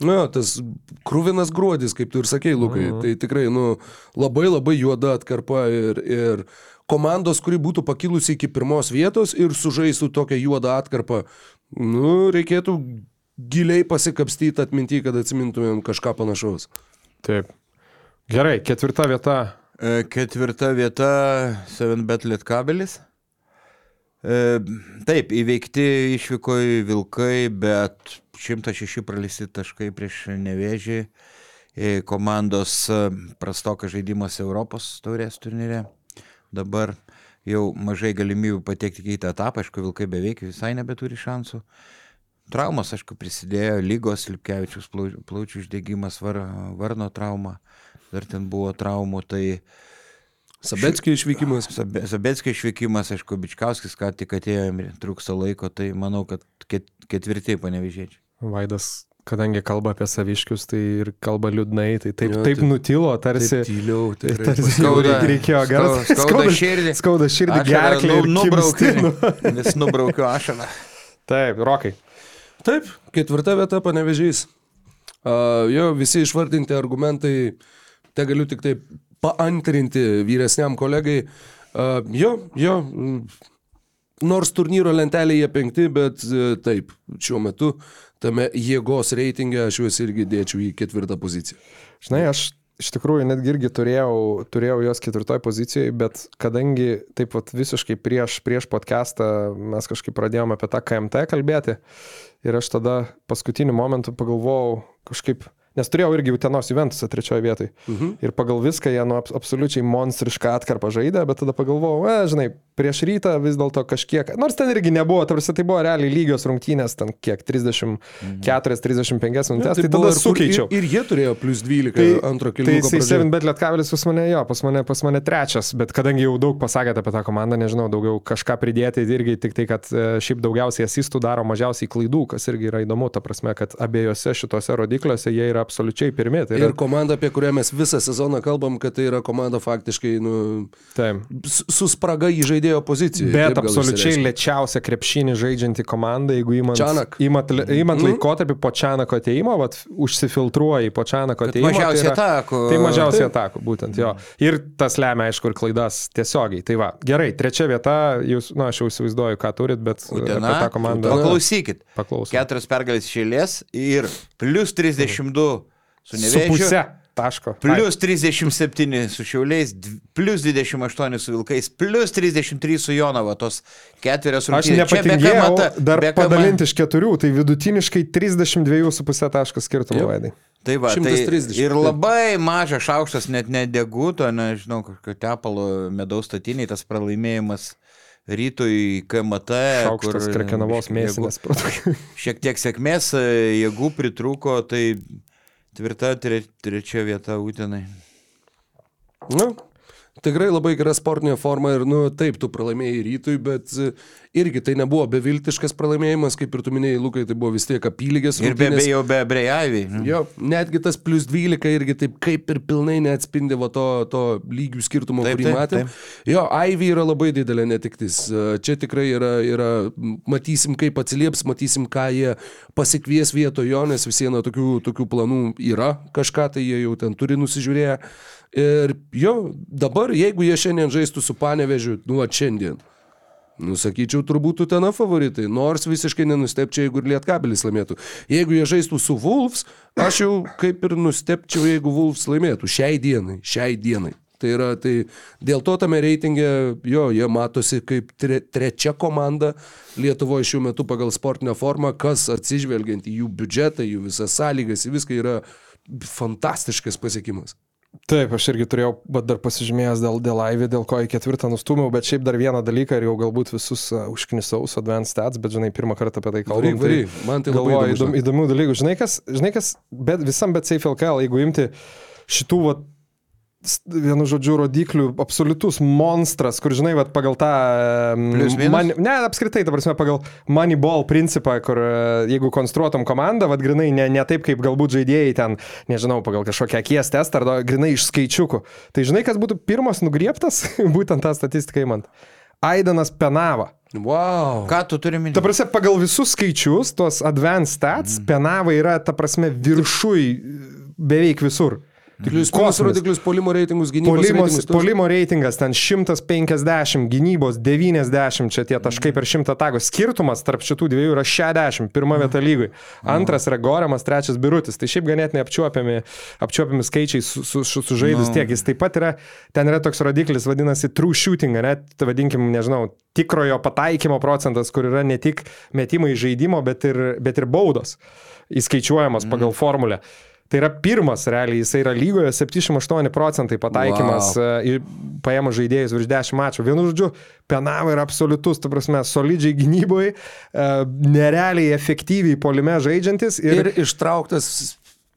Nu, jo, tas krūvinas gruodis, kaip tu ir sakei, Lukai, Mhm. tai tikrai, nu, labai labai juoda atkarpa ir, ir komandos, kuri būtų pakilusi iki pirmos vietos ir sužaistų tokią juodą atkarpą, nu, reikėtų giliai pasikapstyti atminti, kad atsimintumėm kažką panašaus. Taip. Gerai, ketvirta vieta. E, Ketvirta vieta - 7bet lietkabelis. E, Taip, įveikti išvykoje vilkai, bet 106 praleisti taškai prieš nevėžį. E, Komandos prastokas žaidimas Europos taurės turnyre. Dabar jau mažai galimybių patekti į kitą etapą, aišku, vilkai beveik visai nebeturi šansų. Traumas, aišku, prisidėjo, lygos, Lipkevičius plau- plaučių uždegimas, var, varno trauma, dar ten buvo traumų, tai Sabetskio išvykimas. Sabe- Sabetskio išvykimas, aišku, Bičkauskis, ką tik atėjo, trūksta laiko, tai manau, kad ket, ketvirti panevežėčiai. Vaidas, kadangi kalba apie saviškius, tai ir kalba liūdnai, tai taip, Jo, taip tai- nutilo, tarsi... Taip tyliau, Tai tarsi Skauda- reikėjo skau- geras. skauda širdį. Skauda širdį, gerklę. nu- nubraukiu. Vis nubraukiu ašarą. Taip, rokai. Taip, ketvirta vieta panevežys. Uh, jo, visi išvardinti argumentai, te galiu tik tai paantrinti vyresniam kolegai. Uh, jo, jo, mm, nors turnyro lentelėje penkti, bet uh, taip, šiuo metu tame jėgos reitinge aš juos irgi dėčiau į ketvirtą poziciją. Žinai, aš iš tikrųjų netgi irgi turėjau, turėjau jos ketvirtoj pozicijoje, bet kadangi taip pat visiškai prieš, prieš podcastą mes kažkaip pradėjome apie tą KMT kalbėti ir aš tada paskutiniu momentu pagalvojau kažkaip, nes turėjau irgi Utenos Juventusą trečioje vietoje. Mhm. Ir pagal viską jie nu, abs- absoliučiai monstrišką atkarpą žaidė, bet tada pagalvojau, e, žinai, prieš rytą vis dėlto kažkiek, nors ten irgi nebuvo, tarsi tai buvo realiai lygios rungtynės, ten kiek 34-35 minutės, tai, tai tada sukeičiau. Ir, ir jie turėjo plus 12 Tai, antro tai kilimo. jisai 7 bet lietkabelis pas mane jo, pas mane, pas mane trečias, bet kadangi jau daug pasakėte apie tą komandą, nežinau, daugiau kažką pridėti, tai irgi tik tai, kad e, šiaip daugiausiai asistų daro mažiausiai klaidų, kas irgi yra įdomu, ta prasme, kad abiejose šitose rodikliuose jie yra absoliučiai pirmi. Tai yra, Ir komanda, apie kurią mes visą sezoną kalbam, kad tai yra komanda faktiškai nu, taip. su spraga į žaidėjo poziciją. Bet absoliučiai lėčiausia krepšinį žaidžianti komanda, jeigu įmant, Čianak. įmant, įmant Mhm. laikotarpį po Čianako ateimo, vat, užsifiltruoji po Čianako ateimo. mažiausiai tai yra- atakų. Tai mažiausiai Taip. atakų, būtent jo. Ir tas lemia, aišku, ir klaidas tiesiogiai. Tai va, gerai, trečia vieta, jūs, na, aš jau įsivaizduoju, ką turit, bet apie tą komandą Paklausykit. paklausom. Keturios pergalės išėlės ir plus 32 su Su nevėžiu. pusė taško. Plus 37 su Šiauliais, plus 28 su Vilkais, plus 33 su Jonava, tos ketverios Aš rungtynės. Be nepatingėjau KMT, dar be KMT. padalinti iš keturių, tai vidutiniškai 32,5 taškas skirtumo vaidai. Tai va, tai 130, ir taip. labai mažas šaukštas, net nedeguto, nežinau, kažkokio tepalo medaus statiniai, tas pralaimėjimas rytui KMT. Šaukštas kur, krekenavos mėsinės produktai. Šiek tiek sėkmės, e, jėgų pritrūko, tai tvirta tre, trečia vieta Utenai. Nu, tikrai labai gera sportinė forma ir, nu, taip, tu pralaimėjai rytui, bet e, irgi tai nebuvo beviltiškas pralaimėjimas, kaip ir tu minėjai, Lukai, tai buvo vis tiek apylygės. Ir be rungtynės. abejo, be Brejavį. Jo, netgi tas plus 12 irgi taip kaip ir pilnai neatspindi va to, to lygių skirtumo, Taip, kurį taip, matėm. Jo, Ivy yra labai didelė netiktis. Čia tikrai yra, yra, matysim, kaip atsilieps, matysim, ką jie pasikvies vietojo jo, nes vis viena tokių, tokių planų yra, kažką tai jie jau ten turi nusižiūrėję. Ir jo, dabar, jeigu jie šiandien žaistų su Panevežiu, nu, šiandien. Nusakyčiau, turbūt Utena favoritai, nors visiškai nenustepčiau, jeigu ir Lietkabelis laimėtų. Jeigu jie žaistų su Wolves, aš jau kaip ir nustepčiau, jeigu Wolves laimėtų. Šiai dienai, šiai dienai. Tai yra, tai dėl to tame reitinge, jo, jie matosi kaip tre, trečia komanda Lietuvoje šiuo metu pagal sportinę formą, kas atsižvelgiant į jų biudžetą, jų visas sąlygas, į viską yra fantastiškas pasiekimas. Taip, aš irgi turėjau bet dar pasižymėjęs dėl, dėl Aivį, dėl ko į ketvirtą nustumiau, bet šiaip dar vieną dalyką ir jau galbūt visus uh, užknisau su Advanced Stats, bet žinai, pirmą kartą apie tai kalbam. Varyk, varyk, man tai galvoju, įdomių, įdomių dalykų. Žinai, kas, žinai, kas bet, visam bet Safe LKL, jeigu imti šitų, vat, vienu žodžiu, rodiklių, absoliutus monstras, kur, žinai, vat, pagal tą... Plius? Man, ne, apskritai, ta prasme, pagal Moneyball principą, kur e, jeigu konstruotum komandą, vad grinai ne, ne taip, kaip galbūt žaidėjai ten, nežinau, pagal kažkokią akies testą, ar grinai iš skaičiukų. Tai žinai, kas būtų pirmas nugrieptas, būtent tą statistiką įmant. Aidanas Penava. Wow. Ką tu turi minėti? Ta prasme, pagal visus skaičius, tos advanced stats, mm. Penava yra, ta prasme, viršui beveik visur. Plius Kosminis. rodiklius, polimo reitingus, gynybos Polimos, reitingus. tu- polimo reitingas ten 150, gynybos 90, čia tie taškai per 100 tagų. Skirtumas tarp šitų dviejų yra 60, pirma vieta lygui. Antras yra Goriamas, trečias Birutis. Tai šiaip ganėtinai apčiuopiami, apčiuopiami skaičiai su, su, su, sužaidus Nu. tiek. Jis taip pat yra, ten yra toks rodiklis, vadinasi true shooting, net, vadinkim, nežinau, tikrojo pataikymo procentas, kur yra ne tik metimai žaidimo, bet ir, bet ir baudos įskaičiuojamas pagal formulę. Tai yra pirmas, realiai, jis yra lygoje 78 procentai pataikymas wow. paėmus žaidėjus virš 10 mačų. Vienu žodžiu, Penava yra absoliutus, tu prasme, solidžiai gynyboje, nerealiai efektyviai polime žaidžiantis ir, Ir ištrauktas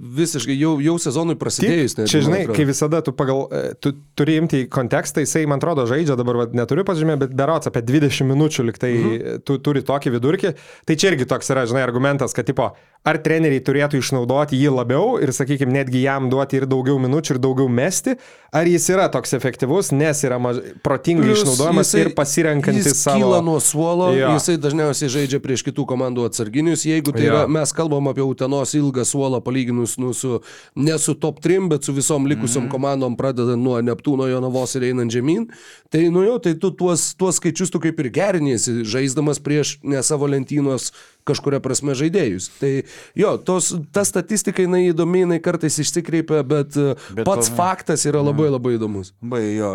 visiškai jau, jau sezonui prasidėjus. Tik, čia žinai, kai visada tu, pagal, e, tu turi imti kontekstą, jisai, man atrodo, žaidžia dabar, va, neturiu pažymė, bet berots apie 20 minučių liktai mhm. tu turi tokį vidurkį. Tai čia irgi toks yra, žinai, argumentas, kad, tipo, ar treneriai turėtų išnaudoti jį labiau ir, sakykime, netgi jam duoti ir daugiau minučių ir daugiau mesti, ar jis yra toks efektyvus, nes yra maž... protingai Plius išnaudojamas jisai- ir pasirenkantis jis savo... kyla nuo suolo, jo. jisai dažniausiai žaidžia prieš kitų komandų atsarginius. Jeigu tai Jo. yra, mes kalbam apie Utenos ilgą suolą palyginus nu, su, ne su top 3, bet su visom likusiom mm. komandom, pradedant nuo Neptūno, Jonavos ir einant žemyn, tai, nu jo, tai tu tuos, tuos skaičius tu kaip ir geriniesi, žaisdamas prieš ne savo lentynos kažkuria prasme žaidėjus. Tai jo, tos, ta statistika jinai įdomi, jinai kartais išsikreipia, bet, bet pats pa- faktas yra labai labai įdomus. Bai jo,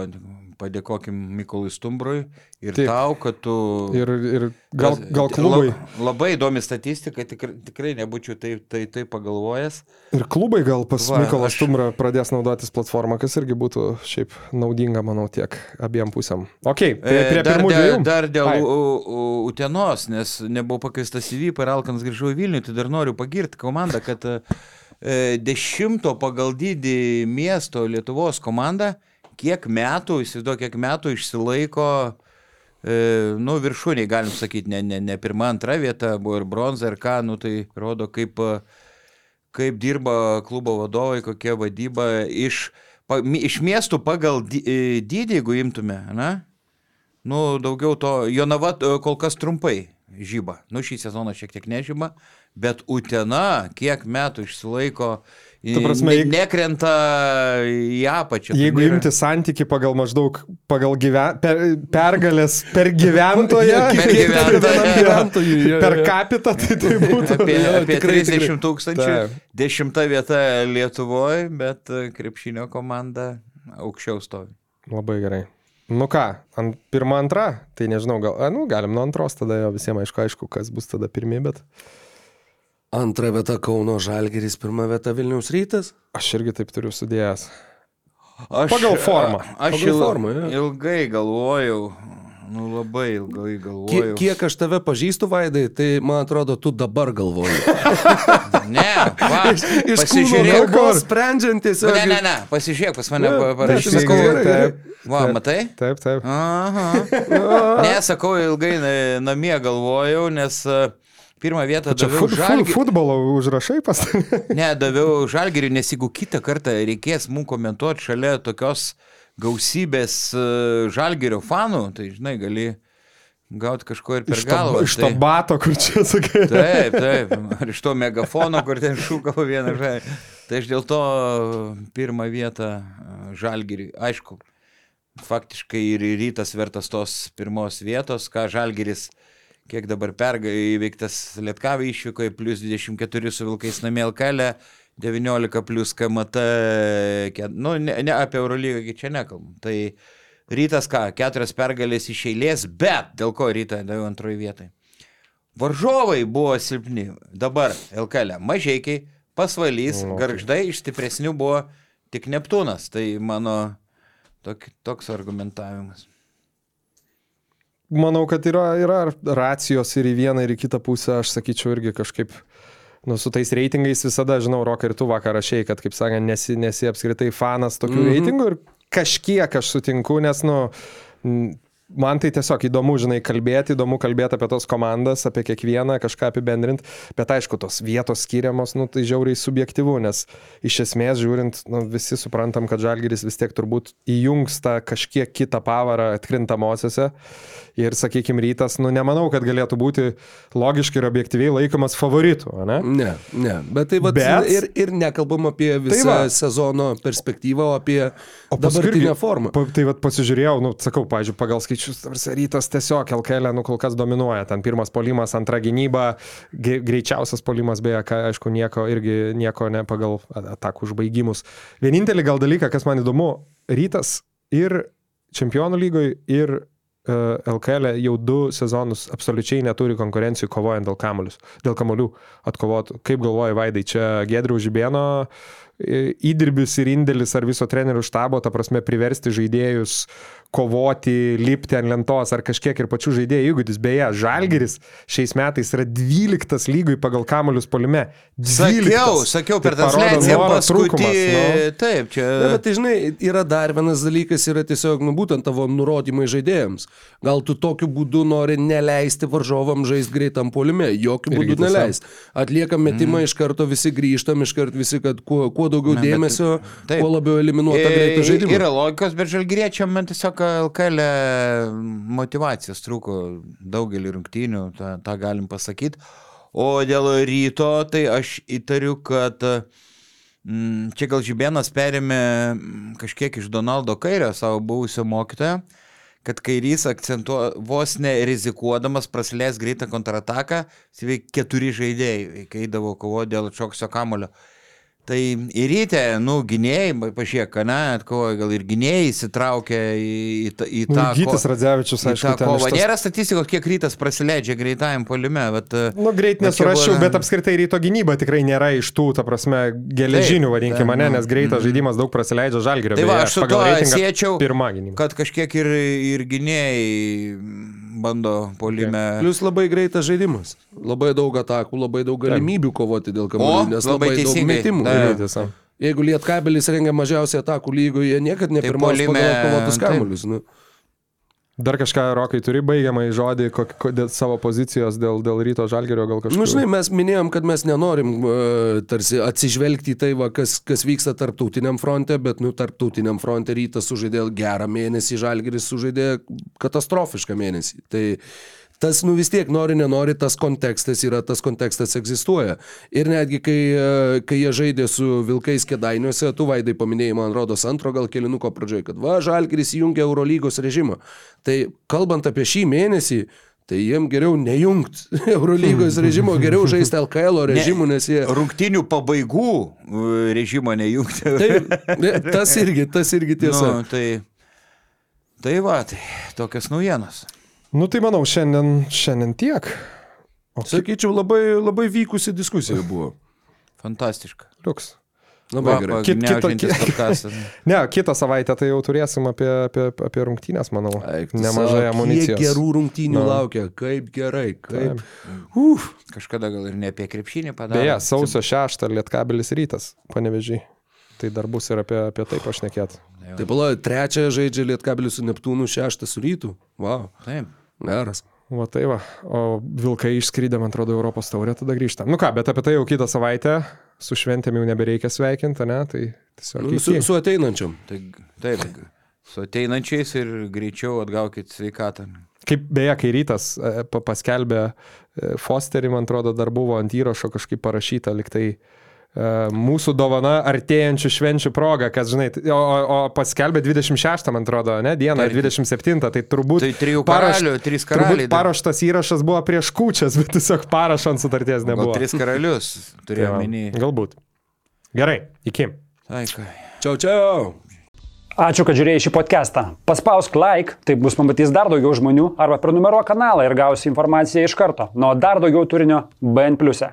padėkokim Mykolui Stumbrui ir Taip. Tau, kad tu... Ir, ir gal, gal klubai. La, labai įdomi statistika, tikrai, tikrai nebūčiau taip tai, tai pagalvojęs. Ir klubai gal pas Va, Mykolą aš- Stumbrą pradės naudotis platformą, kas irgi būtų šiaip naudinga, manau, tiek abiem pusėm. Ok, prie, prie E, dar, pirmų dėl, dar dėl Ai. Utenos, nes nebuvau pakviestas į Vypą ir Alkanas grįžau į Vilnių, tai dar noriu pagirti komandą, kad e, dešimto pagal dydį miesto Lietuvos komanda, kiek metų, įsivaizduoju, kiek metų išsilaiko, e, nu, viršūniai, galim sakyti, ne, ne, ne pirma, antra vieta, buvo ir bronza, ir ką, nu, tai rodo, kaip, e, kaip dirba klubo vadovai, kokia vadyba iš, pa, iš miestų pagal e, dydį, jeigu imtume, na? Nu, daugiau to, Jonava kol kas trumpai žyba. Nu, šį sezoną šiek tiek nežyba, bet Utena kiek metų išsilaiko, Ta prasme, ne, nekrenta į apačią. Tai Jeigu nėra- imti santyki pagal maždaug pagal gyven, per, pergalės per gyventoją, Per gyventoją. jo, jo, per jo. kapitą, tai tai būtų. Apie, Jo, apie tikrai, 30 tikrai. tūkstančių. Dešimta vieta Lietuvoje, bet e, krepšinio komanda aukščiau stovi. Labai gerai. Nu ką, ant pirmą, antrą, tai nežinau, gal, a, nu, galim nuo antros tada jo visiems aišku, aišku, kas bus tada pirmie, bet Antra vieta Kauno Žalgeris, pirma vieta Vilniaus rytas. aš irgi taip turiu sudėjęs. Aš, Pagal formą. Aš Pagal il, formą, jo. ilgai galvojau, nu labai ilgai Kiek, galvojau. kiek aš tave pažįstu, Vaidai, tai man atrodo, tu dabar galvoji. Ne, va, Iš kūno pasižiūrėk. kalbos sprendžiant tiesiog. Ne, ne, ne, pasižiūrėk, pas mane Ne, pa- ne, parašyta. taip. Va, matai? Taip, taip. Aha. Ne, sakau, ilgai na- namie galvojau, nes e, pirmą vietą Čia daviau žalgį. futbolo užrašai pas. Ne, daviau žalgiriui, nes jeigu kitą kartą reikės mums komentuoti šalia tokios gausybės e, žalgirio fanų, tai žinai, gali gauti kažko ir per Iš to, galvą. iš to tai- bato, kur čia sakai. Taip, taip. Ar iš to megafono, kur ten šūkavo vieną žalgirį. Tai aš dėl to pirmą vietą žalgiriui. Aišku, faktiškai ir rytas vertas tos pirmos vietos, ką žalgiris, kiek dabar perga įveiktas Lietkavai išvykoje, plus 24 su Vilkais namie Alkelė. 19 plus KMT, nu, ne, ne apie Eurolygą čia nekalbam. Tai rytas ką, keturias pergalės iš eilės, bet dėl ko rytą daviau antroji vietai. Varžovai buvo silpni. Dabar LKL mažiekiai, pasvalys, Nu, okay. garždai iš stipresnių buvo tik Neptūnas. Tai mano tok, toks argumentavimas. Manau, kad yra, yra racijos ir į vieną, ir į kitą pusę, aš sakyčiau, irgi kažkaip, nu, su tais reitingais visada, žinau, Roka ir tu vakar rašiai, kad, kaip sakant, nesi, nesi apskritai fanas tokių mm. -hmm. reitingų ir kažkiek aš sutinku, nes, nu, man tai tiesiog įdomu, žinai, kalbėti, įdomu kalbėti apie tos komandas, apie kiekvieną, kažką apibendrinti, bet aišku, tos vietos skiriamos, nu, tai žiauriai subjektivu, nes iš esmės žiūrint, nu, visi suprantam, kad Žalgiris vis tiek turbūt įjungs tą kažkiek kitą pavarą atkrintamosiose ir, sakykime, rytas, nu, nemanau, kad galėtų būti logiškai ir objektyviai laikomas favoritu, ne? Ne, ne, bet tai va, Bet- ir, ir nekalbam apie visą va. sezono perspektyvą, apie O dabartinę irgi- formą. Pa, tai vat pasižiūrėjau, nu, sakau, pažiūrėjau, pagal skaičius, tarsi rytas tiesiog LKL, nu, kol kas dominuoja. Ten pirmas polimas, antra gynyba, greičiausias polimas, beje, ką, aišku, nieko, irgi nieko ne pagal atakų užbaigimus. Vienintelį gal dalyką, kas man įdomu, rytas ir čempionų lygoje, ir uh, LKL jau du sezonus absoliučiai neturi konkurencijų kovojant dėl kamuolius, dėl kamuolių atkovotų. Kaip galvoji, Vaidai, čia Gedrių Žibėno e, įdirbis ir indėlis ar viso trenerių štabo, ta prasme, priversti žaidėjus kovoti, lipti ant lentos ar kažkiek ir pačių žaidėjų įgūdis. Beje, Žalgeris šiais metais yra 12 lygui pagal kamuolius polime. 12. Sakiau, sakiau per Tai parodo transliaciją noro paskutį. trūkumas, nu. Taip, čia. Ne, bet tai žinai, yra dar vienas dalykas, yra tiesiog, nu, būtent tavo nurodymai žaidėjams. Gal tu tokiu būdu nori neleisti varžovam žaisti greitam polime, jokių Irgi būdų tiesa. neleist. Atliekam metimą, mm. iš karto visi grįžtam, iš karto visi, kad kuo, kuo daugiau Na, bet- dėmesio, taip. kuo labiau eliminuota E, greito žaidimo. Yra logikos, bet žalgyriečiam man tiesiog LKL motivacijos trūko daugelį rungtynių, tą, tą galim pasakyti. O dėl ryto, tai aš įtariu, kad mm, čia gal Žibėnas perėmė mm, kažkiek iš Donaldo Kairio, savo buvusio mokytojo, kad kairys akcentuo vos nerizikuodamas prasilės greitą kontrataką, sveik keturi žaidėjai, kai eidavo kovo dėl šoksio kamulio. Tai ir ryte, nu, gynėjai, pažiūrėk, ne, atkovoja, gal ir gynėjai įsitraukia į, į, tą- į Nu, tą... Gytis ko- Radzevičius, aišku, ten kovą. tos- Nėra statistikos, kiek rytas prasileidžia greitajam polime, bet... e, Nu, greit nesurasčiau, buvo- bet apskritai ryto gynyba tikrai nėra iš tų, ta prasme, geležinių, vadinkime, mane, nu, nes greitas mhm. žaidimas daug prasileidžia žalgerio. Tai va, aš su reitingą siečiau, kad kažkiek ir, ir gynėjai bando polime. Plius labai greitas žaidimas. Labai daug atakų, labai daug galimybių kovoti dėl kamuolių, O, nes labai labai, daug metimų. Tiesa. Jeigu Lietkabelis rengia mažiausiai atakų lygoje, niekada nepirmaus puolime, pagal kovotus kamuolius. Nu. Dar kažką, Rokai, turi baigiamą į žodį kok, ko, dėl savo pozicijos dėl, dėl ryto žalgerio gal kažkas. Nu, žinai, mes minėjom, kad mes nenorim uh, tarsi atsižvelgti į tai, va, kas, kas vyksta tarptautiniam fronte, bet, nu, tarptautiniam fronte rytas sužaidė gerą mėnesį, žalgeris sužaidė katastrofišką mėnesį. Tai tas, nu, vis tiek nori, nenori, tas kontekstas yra, tas kontekstas egzistuoja. Ir netgi, kai, e, kai jie žaidė su Vilkais kėdainiuose, tu vaidai paminėjai, man rodos, antro gal kelinuko pradžioje, kad va, žalgeris įjungia Eurolygos režimą. Tai kalbant apie šį mėnesį, Tai jiem geriau nejungt Eurolygos režimo, geriau žaisti LKL režimu, nes jie... Rungtinių pabaigų e, režimo nejungti. Tai, ne, tas irgi, tas irgi tiesa. Nu, tai, tai va, tai tokios naujienos. Nu tai manau, šiandien, šiandien tiek. O kaip Sakyčiau, labai, labai vykusi diskusija buvo. Fantastiška. liuks? Labai Va, gerai. Kit- kita- pagniaužiantis ki- podcastas. Ne, kitą savaitę tai jau turėsim apie, apie, apie rungtynės, manau. Eik Nemažai amunicijos. Kiek gerų rungtynių Nu. laukia, kaip gerai, kaip. Taip. Uf. Kažkada gal ir ne apie krepšinį padarė. Beje, sausio 6 Lietkabilis rytas, panevežiai. Tai dar bus ir apie, apie tai pašnekėt. Tai pala, trečią žaidžia Lietkabelis su Neptūnu, šeštą su Rytu. Wow, Taip. Geras. O tai va, o Vilkai išskrydė, man atrodo, Europos taurę, tada grįžta. Nu ką, bet apie tai jau kitą savaitę, su šventėm jau nebereikia sveikinti, ne? Tai tiesiog... Nu, su, su ateinančiam. Tai, taip. Su ateinančiais ir greičiau atgaukit sveikatą. Kaip beje, kai rytas e, pa- paskelbė e, Fosterį, man atrodo, dar buvo ant įrašo kažkaip parašyta, liktai e, mūsų dovana artėjančių švenčių proga, kas, žinai, o, o, paskelbė 26, man atrodo, ne, dieną, Taip. 27, tai turbūt... Tai trijų paraš- karalių, trys karaliai. Paruoštas įrašas buvo prieš kūčias, bet tiesiog parašo ant sutarties Gal nebuvo. tris karalius Tai turėjau va, minį. Galbūt. Gerai, iki. Tai ką. Čiau, čiau. Ačiū, kad žiūrėjai šį podcastą. Paspausk like, taip bus pamatys dar daugiau žmonių, arba prenumeruok kanalą ir gausi informaciją iš karto. Nuo dar daugiau turinio BN ⁇. e.